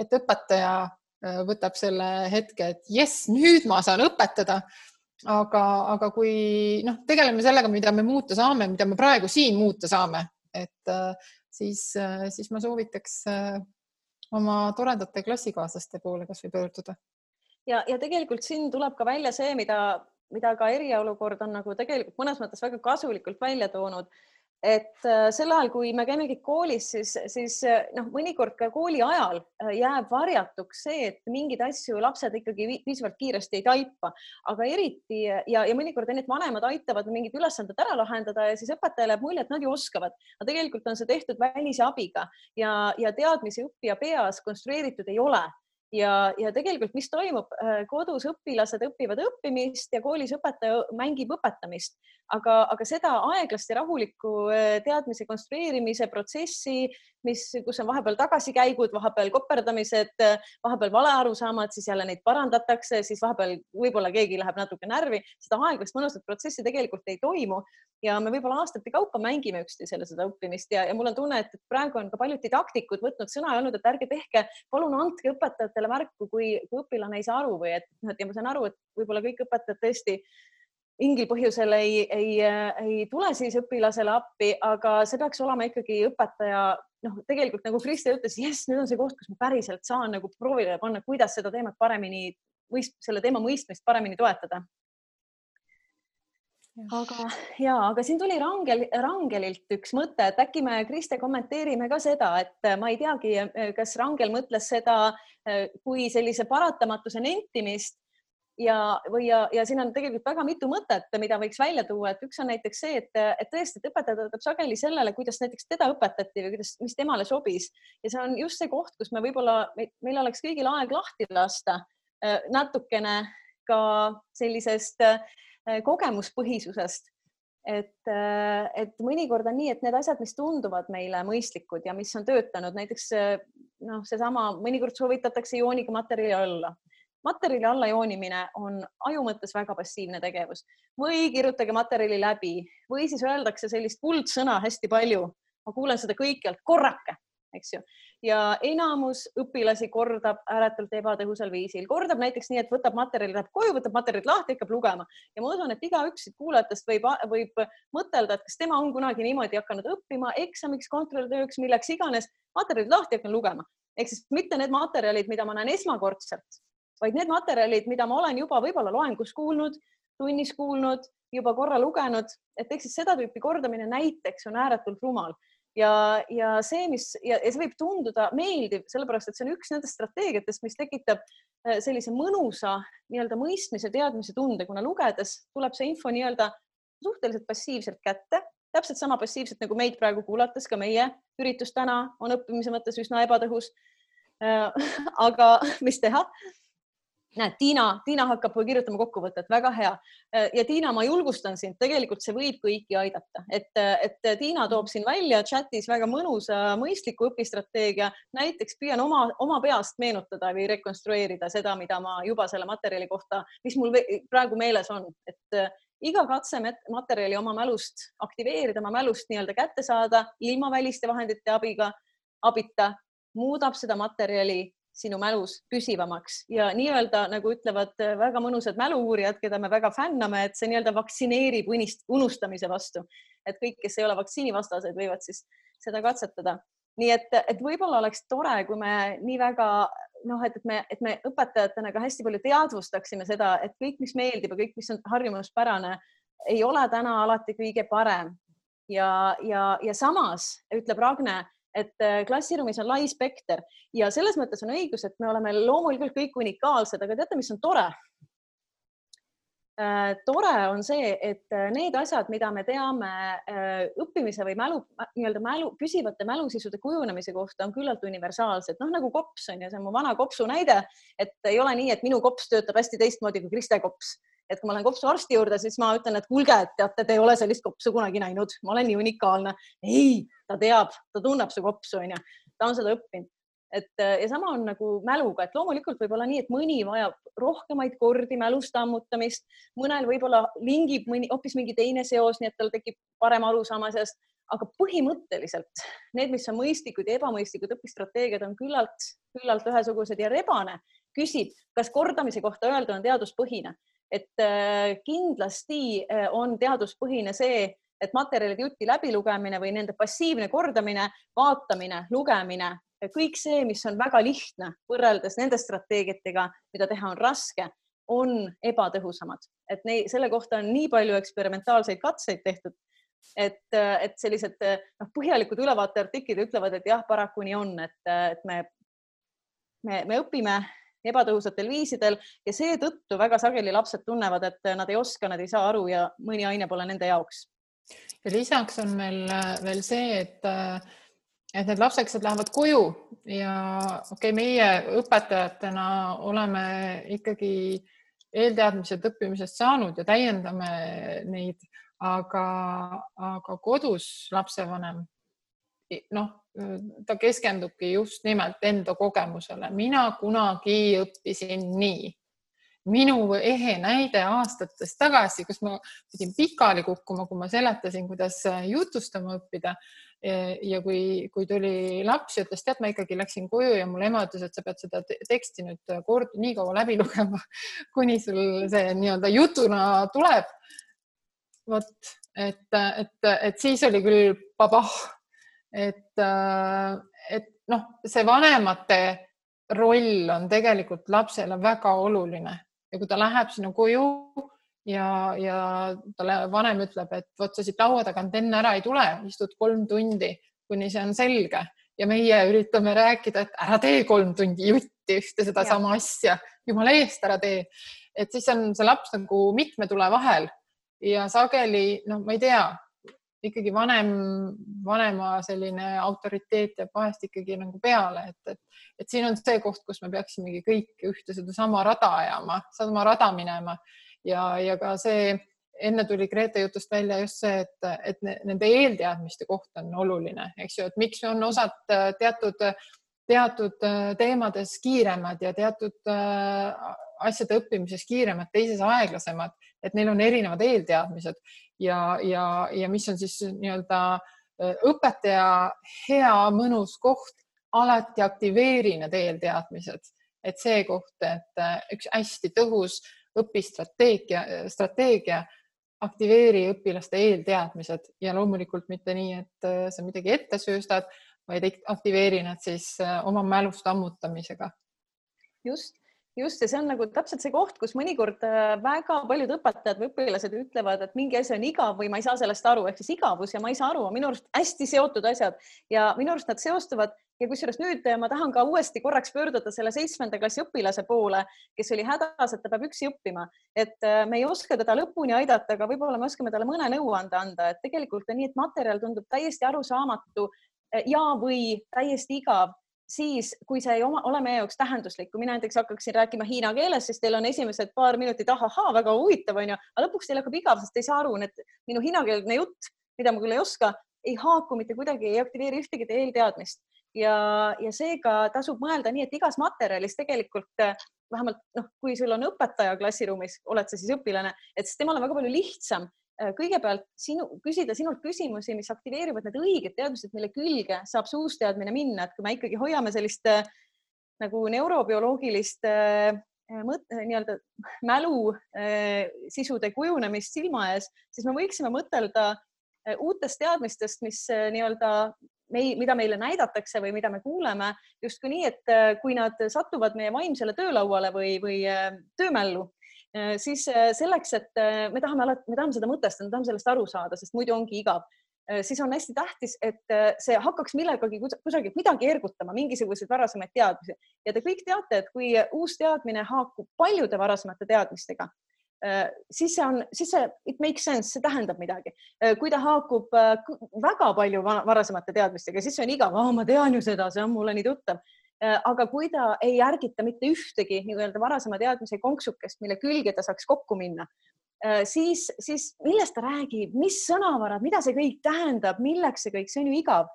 et õpetaja võtab selle hetke, et jess, nüüd ma saan õpetada. aga, aga kui noh, tegeleme sellega, mida me muuta saame, mida me praegu siin muuta saame, et äh, siis, äh, siis ma soovitaks oma toredate klassikaaslaste poole kasvõi pöörduda. ja, ja tegelikult siin tuleb ka välja see, mida, mida ka eriolukord on nagu tegelikult mõnes mõttes väga kasulikult välja toonud et äh, sel ajal, kui me käimegi koolis, siis, siis äh, noh, mõnikord ka kooli ajal äh, jääb varjatuks see, et mingeid asju lapsed ikkagi piisavalt kiiresti ei taipa, aga eriti ja, ja mõnikord need vanemad aitavad mingid ülesanded ära lahendada ja siis õpetajale jääb mulje, et nad ju oskavad, aga tegelikult on see tehtud välise abiga ja, ja teadmisi õppija peas konstrueeritud ei ole ja, ja tegelikult, mis toimub, äh, kodus õpilased õpivad õppimist ja koolis õpetaja mängib õpetamist, aga, aga seda aeglast ja rahulikku äh, teadmise konstrueerimise protsessi, mis, kus on vahepeal tagasikäigud, vahepeal koperdamised, vahepeal valearusaamad, siis jälle neid parandatakse, siis vahepeal võib-olla keegi läheb natuke närvi, seda aeglast mõnusat protsessi tegelikult ei toimu. Ja me võib-olla aastate kaupa mängime üksteisele seda õppimist ja, ja mul on tunne, et praegu on ka paljud didaktikud võtnud sõna ja öelnud, et ärge tehke, palun andke õpetajatele märku, kui, kui õpilane ei saa aru või et noh, et ja ma saan aru, et võib-olla kõik õpetajad tõesti mingil põhjusel ei, ei, ei tule siis õpilasele appi, aga see peaks olema ikkagi õpetaja noh, tegelikult nagu Kristi ütles, jess, nüüd on see koht, kus ma päriselt saan nagu proovile panna, kuidas seda teemat paremini, selle teema mõistmist paremini toetada. Aga ja, aga siin tuli Rangel, Rangelilt üks mõte, et äkki me, Kriste, kommenteerime ka seda, et ma ei teagi, kas Rangel mõtles seda kui sellise paratamatuse nentimist ja, või ja, ja siin on tegelikult väga mitu mõtet, mida võiks välja tuua, et üks on näiteks see, et, et tõesti, et õpetaja töötab sageli sellele, kuidas näiteks teda õpetati või kuidas, mis temale sobis ja see on just see koht, kus me võib-olla, meil oleks kõigil aeg lahti lasta natukene ka sellisest kogemuspõhisusest et, et mõnikord on nii, et need asjad, mis tunduvad meile mõistlikud ja mis on töötanud, näiteks noh, seesama, mõnikord soovitatakse jooniga materjali alla. Materjali alla joonimine on aju mõttes väga passiivne tegevus või kirjutage materjali läbi või siis öeldakse sellist kuldsõna hästi palju. ma kuulen seda kõikjalt, korrake, eks ju ja enamus õpilasi kordab ääretult ebatõhusal viisil, kordab näiteks nii, et võtab materjali, läheb koju, võtab materjalid lahti, hakkab lugema ja ma usun, et igaüks siit kuulajatest võib, võib mõtelda, et kas tema on kunagi niimoodi hakanud õppima eksamiks, kontrolltööks, milleks iganes, materjalid lahti, hakkan lugema. ehk siis mitte need materjalid, mida ma näen esmakordselt, vaid need materjalid, mida ma olen juba võib-olla loengus kuulnud, tunnis kuulnud, juba korra lugenud, et ehk siis seda tüüpi kordamine näiteks on ääretult rumal ja, ja see, mis ja, ja see võib tunduda meeldiv, sellepärast et see on üks nendest strateegiatest, mis tekitab äh, sellise mõnusa nii-öelda mõistmise, teadmise tunde, kuna lugedes tuleb see info nii-öelda suhteliselt passiivselt kätte, täpselt sama passiivselt nagu meid praegu kuulates, ka meie üritus täna on õppimise mõttes üsna ebatõhus. Äh, aga mis teha, näed, Tiina, Tiina hakkab kirjutama kokkuvõtet, väga hea. ja Tiina, ma julgustan sind, tegelikult see võib kõiki aidata, et, et Tiina toob siin välja chatis väga mõnusa, mõistliku õpistrateegia. näiteks püüan oma, oma peast meenutada või rekonstrueerida seda, mida ma juba selle materjali kohta, mis mul praegu meeles on, et iga katse materjali oma mälust aktiveerida, oma mälust nii-öelda kätte saada ilma väliste vahendite abiga, abita, muudab seda materjali sinu mälus püsivamaks ja nii-öelda nagu ütlevad äh, väga mõnusad mälu-uurijad, keda me väga fänname, et see nii-öelda vaktsineerib unist, unustamise vastu. et kõik, kes ei ole vaktsiinivastased, võivad siis seda katsetada. nii et, et võib-olla oleks tore, kui me nii väga noh, et, et me, et me õpetajatena ka hästi palju teadvustaksime seda, et kõik, mis meeldib ja kõik, mis on harjumuspärane, ei ole täna alati kõige parem. ja, ja, ja samas ütleb Ragne et äh, klassiruumis on lai spekter ja selles mõttes on õigus, et me oleme loomulikult kõik unikaalsed, aga teate, mis on tore? Äh, tore on see, et äh, need asjad, mida me teame õppimise või mälu, nii-öelda mälu, püsivate mälusisude kujunemise kohta, on küllalt universaalsed, noh nagu kops on ju, see on mu vana kopsu näide, et ei ole nii, et minu kops töötab hästi teistmoodi kui Kriste kops et kui ma lähen kopsu arsti juurde, siis ma ütlen, et kuulge, et teate, te ei ole sellist kopsu kunagi näinud, ma olen nii unikaalne. ei, ta teab, ta tunneb su kopsu, onju, ta on seda õppinud. et ja sama on nagu mäluga, et loomulikult võib olla nii, et mõni vajab rohkemaid kordi mälust ammutamist, mõnel võib-olla lingib mõni hoopis mingi teine seos, nii et tal tekib parem arusaam asjast. Aga põhimõtteliselt need, mis on mõistlikud ja ebamõistlikud õpistrateegiad, on küllalt, küllalt ühesugused. Ja rebane küsib, kas kordamise kohta öelda on teaduspõhine et äh, kindlasti äh, on teaduspõhine see, et materjalide jutti läbilugemine või nende passiivne kordamine, vaatamine, lugemine, kõik see, mis on väga lihtne võrreldes nende strateegiatega, mida teha on raske, on ebatõhusamad, et neid, selle kohta on nii palju eksperimentaalseid katseid tehtud, et, äh, et sellised noh, põhjalikud ülevaateartiklid ütlevad, et jah, paraku nii on, et, et me, me, me õpime ebatõhusatel viisidel ja seetõttu väga sageli lapsed tunnevad, et nad ei oska, nad ei saa aru ja mõni aine pole nende jaoks. ja lisaks on meil äh, veel see, et äh, et need lapsed, kes lähevad koju ja okei okay,, meie õpetajatena oleme ikkagi eelteadmised õppimisest saanud ja täiendame neid, aga, aga kodus lapsevanem noh, ta keskendubki just nimelt enda kogemusele. mina kunagi õppisin nii. minu ehe näide aastatest tagasi, kus ma pidin pikali kukkuma, kui ma seletasin, kuidas jutustama õppida. ja kui, kui tuli laps ja ütles, tead, ma ikkagi läksin koju ja mul ema ütles, et sa pead seda teksti nüüd kord nii kaua läbi lugema, kuni sul see nii-öelda jutuna tuleb. vot, et, et, et siis oli küll babah et, äh, et noh, see vanemate roll on tegelikult lapsele väga oluline. Ja kui ta läheb sinna koju ja, ja talle vanem ütleb, et vot sa siit laua tagant enne ära ei tule, istud kolm tundi, kuni see on selge. Ja meie üritame rääkida, et ära tee kolm tundi jutti ühte sedasama asja, jumala eest ära tee. et siis on see laps nagu mitme tule vahel. Ja sageli, noh, ma ei tea, ikkagi vanem, vanema selline autoriteet jääb vahest ikkagi nagu peale, et, et, et siin on see koht, kus me peaksimegi kõik ühte sedasama rada ajama, sama rada minema. Ja, ja ka see enne tuli Grete jutust välja just see, et, et nende eelteadmiste koht on oluline, eks ju, et miks on osad teatud, teatud teemades kiiremad ja teatud äh, asjade õppimises kiiremad, teises aeglasemad, et neil on erinevad eelteadmised. Ja, ja, ja mis on siis nii-öelda õpetaja hea mõnus koht, alati aktiveeri need eelteadmised, et see koht, et üks hästi tõhus õpistrateegia, strateegia aktiveeri õpilaste eelteadmised. Ja loomulikult mitte nii, et äh, sa midagi ette sööstad, vaid aktiveeri nad siis äh, oma mälust ammutamisega. just, just ja see on nagu täpselt see koht, kus mõnikord äh, väga paljud õpetajad või õpilased ütlevad, et mingi asi on igav või ma ei saa sellest aru, ehk siis igavus ja ma ei saa aru on minu arust hästi seotud asjad. Ja minu arust nad seostuvad ja kusjuures nüüd ma tahan ka uuesti korraks pöörduda selle seitsmenda klassi õpilase poole, kes oli hädas, et ta peab üksi õppima, et äh, me ei oska teda lõpuni aidata, aga võib-olla me oskame talle mõne nõuande anda, et tegelikult on nii, et materjal tundub täiesti arusaamatu äh, ja, või täiesti igav siis, kui see ei oma, ole meie jaoks tähenduslik, kui mina näiteks hakkaksin rääkima hiina keeles, siis teil on esimesed paar minutit ahahaa, väga huvitav onju, aga lõpuks teil hakkab igav, sest te ei saa aru, et minu hiinakeelne jutt, mida ma küll ei oska, ei haaku mitte kuidagi, ei aktiveeri ühtegi eelteadmist. Ja, ja seega tasub mõelda nii, et igas materjalis tegelikult äh, vähemalt noh, kui sul on õpetaja klassiruumis, oled sa siis õpilane, et siis temal on väga palju lihtsam kõigepealt sinu, küsida sinult küsimusi, mis aktiveerivad need õiged teadmised, mille külge saab suus teadmine minna, et kui me ikkagi hoiame sellist äh, nagu neurobioloogilist nii-öelda mälu sisude kujunemist silma ees, siis me võiksime mõtelda uutest teadmistest, mis nii-öelda mei, mida meile näidatakse või mida me kuuleme justkui nii, et äh, kui nad satuvad meie vaimsele töölauale või, või äh, töömällu, äh, siis selleks, et me tahame alati, me tahame seda mõtestada, me tahame sellest aru saada, sest muidu ongi igav siis on hästi tähtis, et see hakkaks millegagi kusagilt midagi ergutama, mingisuguseid varasemaid teadmisi ja te kõik teate, et kui uus teadmine haakub paljude varasemate teadmistega, Äh, siis see on, siis see it makes sense, see tähendab midagi. Äh, kui ta haakub äh, väga palju varasemate teadmistega, siis see on igav, ma tean ju seda, see on mulle nii tuttav. Aga kui ta ei ärgita mitte ühtegi nii-öelda varasema teadmise konksukest, mille külge ta saaks kokku minna, siis, siis millest ta räägib, mis sõnavarad, mida see kõik tähendab, milleks see kõik, see on ju igav.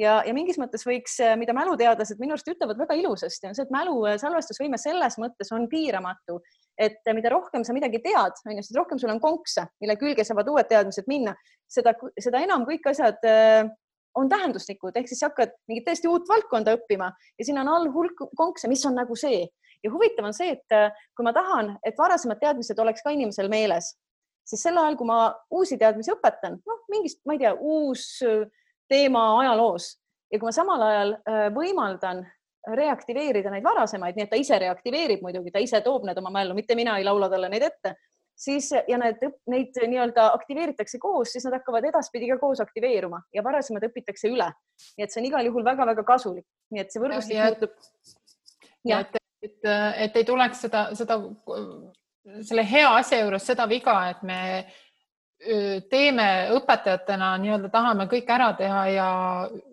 Ja, ja mingis mõttes võiks, mida mäluteadlased minu arust ütlevad väga ilusasti, on see, et mälu salvestusvõime selles mõttes on piiramatu, et mida rohkem sa midagi tead, on ju, seda rohkem sul on konkse, mille külge saavad uued teadmised minna, seda, seda enam kõik asjad äh, on tähenduslikud, ehk siis sa hakkad mingit täiesti uut valdkonda õppima ja siin on all hulk konkse, mis on nagu see. Ja huvitav on see, et äh, kui ma tahan, et varasemad teadmised oleks ka inimesel meeles, siis sel ajal, kui ma uusi teadmisi õpetan, noh, mingist, ma ei tea, uus äh, teema ajaloos ja kui ma samal ajal võimaldan reaktiveerida neid varasemaid, nii et ta ise reaktiveerib muidugi, ta ise toob need oma mällu, mitte mina ei laula talle neid ette, siis ja need, neid nii-öelda aktiveeritakse koos, siis nad hakkavad edaspidi ka koos aktiveeruma ja varasemad õpitakse üle. nii et see on igal juhul väga-väga kasulik, nii et see võrgustik ja, muutub. ja et, et, et ei tuleks seda, seda selle hea asja juures seda viga, et me teeme õpetajatena nii-öelda tahame kõik ära teha ja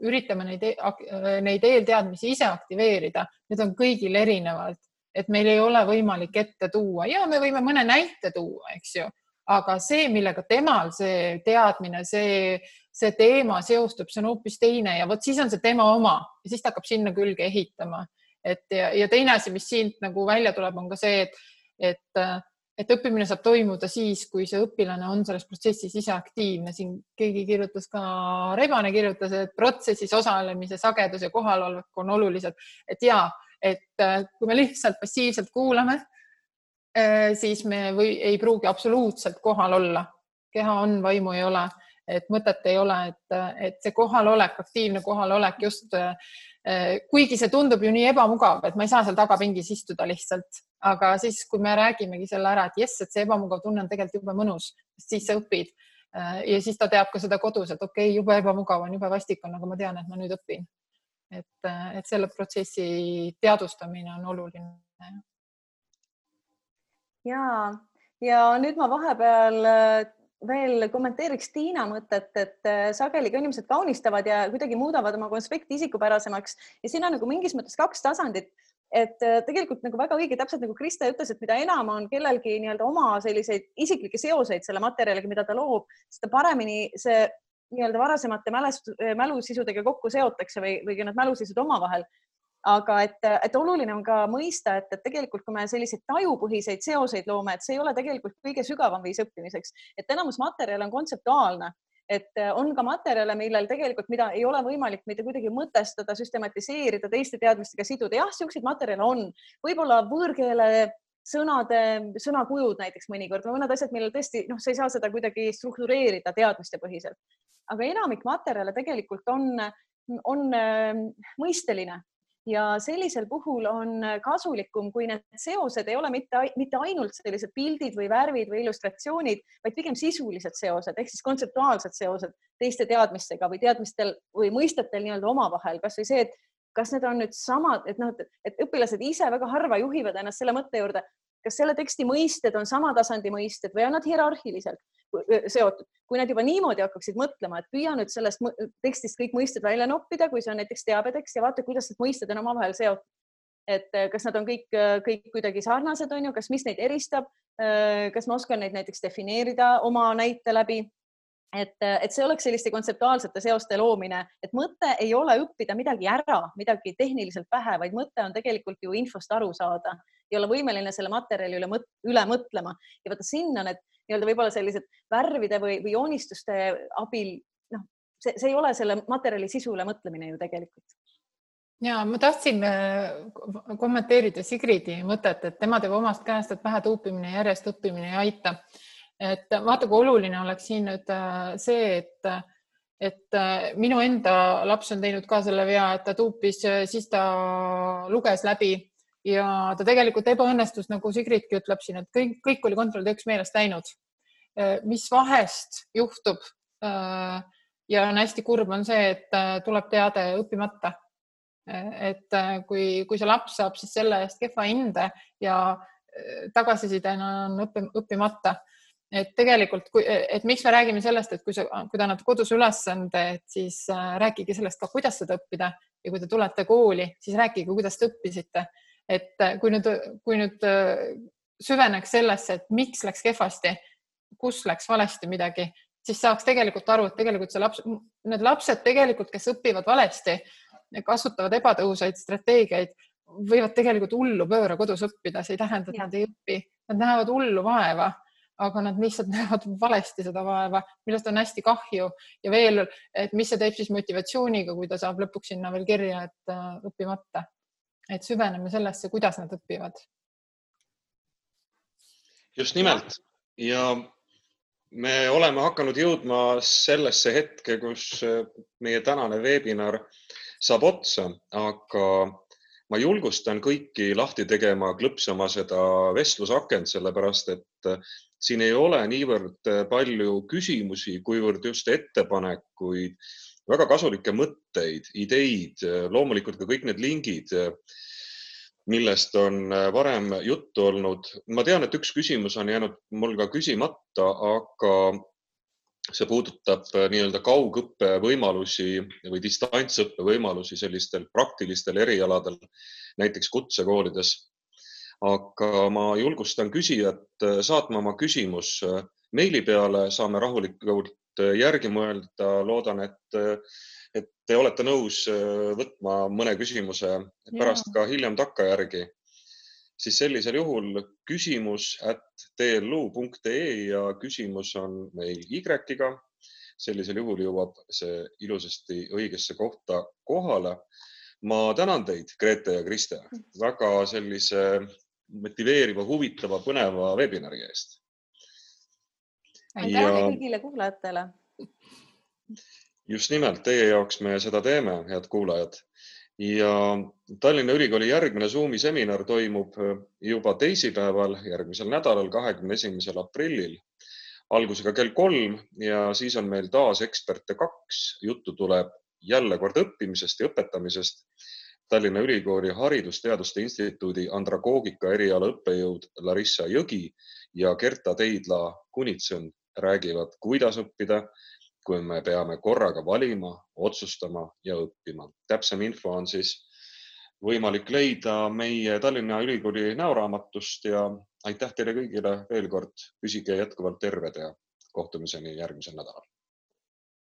üritame neid, e-, neid eelteadmisi ise aktiveerida. Need on kõigil erinevalt, et meil ei ole võimalik ette tuua ja me võime mõne näite tuua, eks ju, aga see, millega temal see teadmine, see, see teema seostub, see on hoopis teine ja vot siis on see tema oma ja siis ta hakkab sinna külge ehitama. et ja, ja teine asi, mis siit nagu välja tuleb, on ka see, et, et et õppimine saab toimuda siis, kui see õpilane on selles protsessis ise aktiivne. siin keegi kirjutas ka, Rebane kirjutas, et protsessis osalemise sagedus ja kohalolek on olulised, et ja, et äh, kui me lihtsalt passiivselt kuulame, äh, siis me või ei pruugi absoluutselt kohal olla. keha on, vaimu ei ole, et mõtet ei ole, et, et see kohalolek, aktiivne kohalolek just äh, kuigi see tundub ju nii ebamugav, et ma ei saa seal tagapingis istuda lihtsalt, aga siis, kui me räägimegi selle ära, et jess, et see ebamugav tunne on tegelikult jube mõnus, siis sa õpid. Ja siis ta teab ka seda kodus, et okei okay,, jube ebamugav on, jube vastik on, aga ma tean, et ma nüüd õpin. Et, äh, et selle protsessi teadvustamine on oluline. ja, ja nüüd ma vahepeal veel kommenteeriks Tiina mõtet, et äh, sageli ka inimesed kaunistavad ja kuidagi muudavad oma konspekti isikupärasemaks. Ja siin on nagu mingis mõttes kaks tasandit. Et äh, tegelikult nagu väga õige, täpselt nagu Krista ütles, et mida enam on kellelgi nii-öelda oma selliseid isiklikke seoseid selle materjaliga, mida ta loob, seda paremini see nii-öelda varasemate mälest-, mälusisudega kokku seotakse või, või need mälusisud omavahel. Aga et, et oluline on ka mõista, et, et tegelikult, kui me selliseid tajupõhiseid seoseid loome, et see ei ole tegelikult kõige sügavam viis õppimiseks, et enamus materjale on kontseptuaalne, et on ka materjale, millel tegelikult, mida ei ole võimalik mitte kuidagi mõtestada, süstematiseerida, teiste teadmistega siduda. jah, niisuguseid materjale on, võib-olla võõrkeele sõnade, sõnakujud näiteks mõnikord või mõned asjad, millel tõesti noh, sa ei saa seda kuidagi struktureerida teadmiste põhiselt. aga enamik materjale tegelikult on, on mõisteline ja sellisel puhul on kasulikum, kui need seosed ei ole mitte, mitte ainult sellised pildid või värvid või illustratsioonid, vaid pigem sisulised seosed ehk siis kontseptuaalsed seosed teiste teadmistega või teadmistel või mõistetel nii-öelda omavahel, kasvõi see, et kas need on nüüd samad, et noh, et õpilased ise väga harva juhivad ennast selle mõtte juurde, kas selle teksti mõisted on sama tasandi mõisted või on nad hierarhiliselt seotud. kui nad juba niimoodi hakkaksid mõtlema, et püüa nüüd sellest tekstist kõik mõisted välja noppida, kui see on näiteks teabetekst ja vaata, kuidas need mõisted on omavahel seotud. et kas nad on kõik, kõik kuidagi sarnased, on ju, kas, mis neid eristab, kas ma oskan neid näiteks defineerida oma näite läbi et, et see oleks selliste kontseptuaalsete seoste loomine, et mõte ei ole õppida midagi ära, midagi tehniliselt pähe, vaid mõte on tegelikult ju infost aru saada. Ja olla võimeline selle materjali üle, mõt, üle mõtlema. Ja vaata sinna need nii-öelda võib-olla sellised värvide või, või joonistuste abil, noh, see, see ei ole selle materjali sisu üle mõtlemine ju tegelikult. Ja ma tahtsin äh, kommenteerida Sigridi mõtet, et tema teeb omast käest, et vähe tuupimine, järjest õppimine ei aita et vaata, kui oluline oleks siin nüüd äh, see, et, et äh, minu enda laps on teinud ka selle vea, et ta tuupis, äh, siis ta luges läbi ja ta tegelikult ebaõnnestus, nagu Sigridki ütleb siin, et kõik, kõik oli kontrolltööks meelest läinud. mis vahest juhtub ja on hästi kurb, on see, et tuleb teade õppimata. et kui, kui see laps saab siis selle eest kehva hinde ja tagasisidena on õppi, õppimata et tegelikult, et miks me räägime sellest, et kui sa, kui te annate kodus ülesande, et siis äh, rääkige sellest ka, kuidas seda õppida ja kui te tulete kooli, siis rääkige, kuidas te õppisite. et äh, kui nüüd, kui nüüd äh, süveneks sellesse, et miks läks kehvasti, kus läks valesti midagi, siis saaks tegelikult aru, et tegelikult see laps, need lapsed tegelikult, kes õpivad valesti, kasutavad ebatõhusaid strateegiaid, võivad tegelikult hullu pööra kodus õppida, see ei tähenda, et ja. nad ei õpi, nad näevad hullu vaeva aga nad lihtsalt näevad valesti seda vaeva, millest on hästi kahju ja veel, et mis see teeb siis motivatsiooniga, kui ta saab lõpuks sinna veel kirja, et äh, õppimata. et süveneme sellesse, kuidas nad õpivad. just nimelt ja me oleme hakanud jõudma sellesse hetke, kus äh, meie tänane veebinar saab otsa, aga ma julgustan kõiki lahti tegema, klõpsama seda vestlusakent, sellepärast et siin ei ole niivõrd äh, palju küsimusi, kuivõrd just ettepanekuid, väga kasulikke mõtteid, ideid, äh, loomulikult ka kõik need lingid, äh, millest on varem juttu olnud. ma tean, et üks küsimus on jäänud mul ka küsimata, aga see puudutab nii-öelda kaugõppe võimalusi või distantsõppe võimalusi sellistel praktilistel erialadel, näiteks kutsekoolides aga ma julgustan küsijat äh, saatma oma küsimus äh, meili peale, saame rahulikult äh, järgi mõelda. loodan, et, et te olete nõus võtma mõne küsimuse pärast ka hiljem takkajärgi. Siis sellisel juhul küsimus at tlu.ee ja küsimus on meil Y-ga. sellisel juhul jõuab see ilusasti õigesse kohta kohale ma tänan teid, Grete ja Kriste, väga sellise motiveeriva, huvitava, põneva webinari eest. aitäh ja... kõigile kuulajatele. just nimelt teie jaoks me seda teeme, head kuulajad. Ja Tallinna Ülikooli järgmine Zoomi seminar toimub juba teisipäeval, järgmisel nädalal, kahekümne esimesel aprillil algusega kell kolm ja siis on meil taas eksperte kaks. juttu tuleb jälle kord õppimisest ja õpetamisest Tallinna Ülikooli Haridusteaduste Instituudi andragoogika eriala õppejõud Larissa Jõgi ja Gerta Teidla Kunitsõn räägivad, kuidas õppida, kui me peame korraga valima, otsustama ja õppima. täpsem info on siis võimalik leida meie Tallinna Ülikooli näoraamatust ja aitäh teile kõigile veel kord, püsige jätkuvalt terved ja kohtumiseni järgmisel nädalal.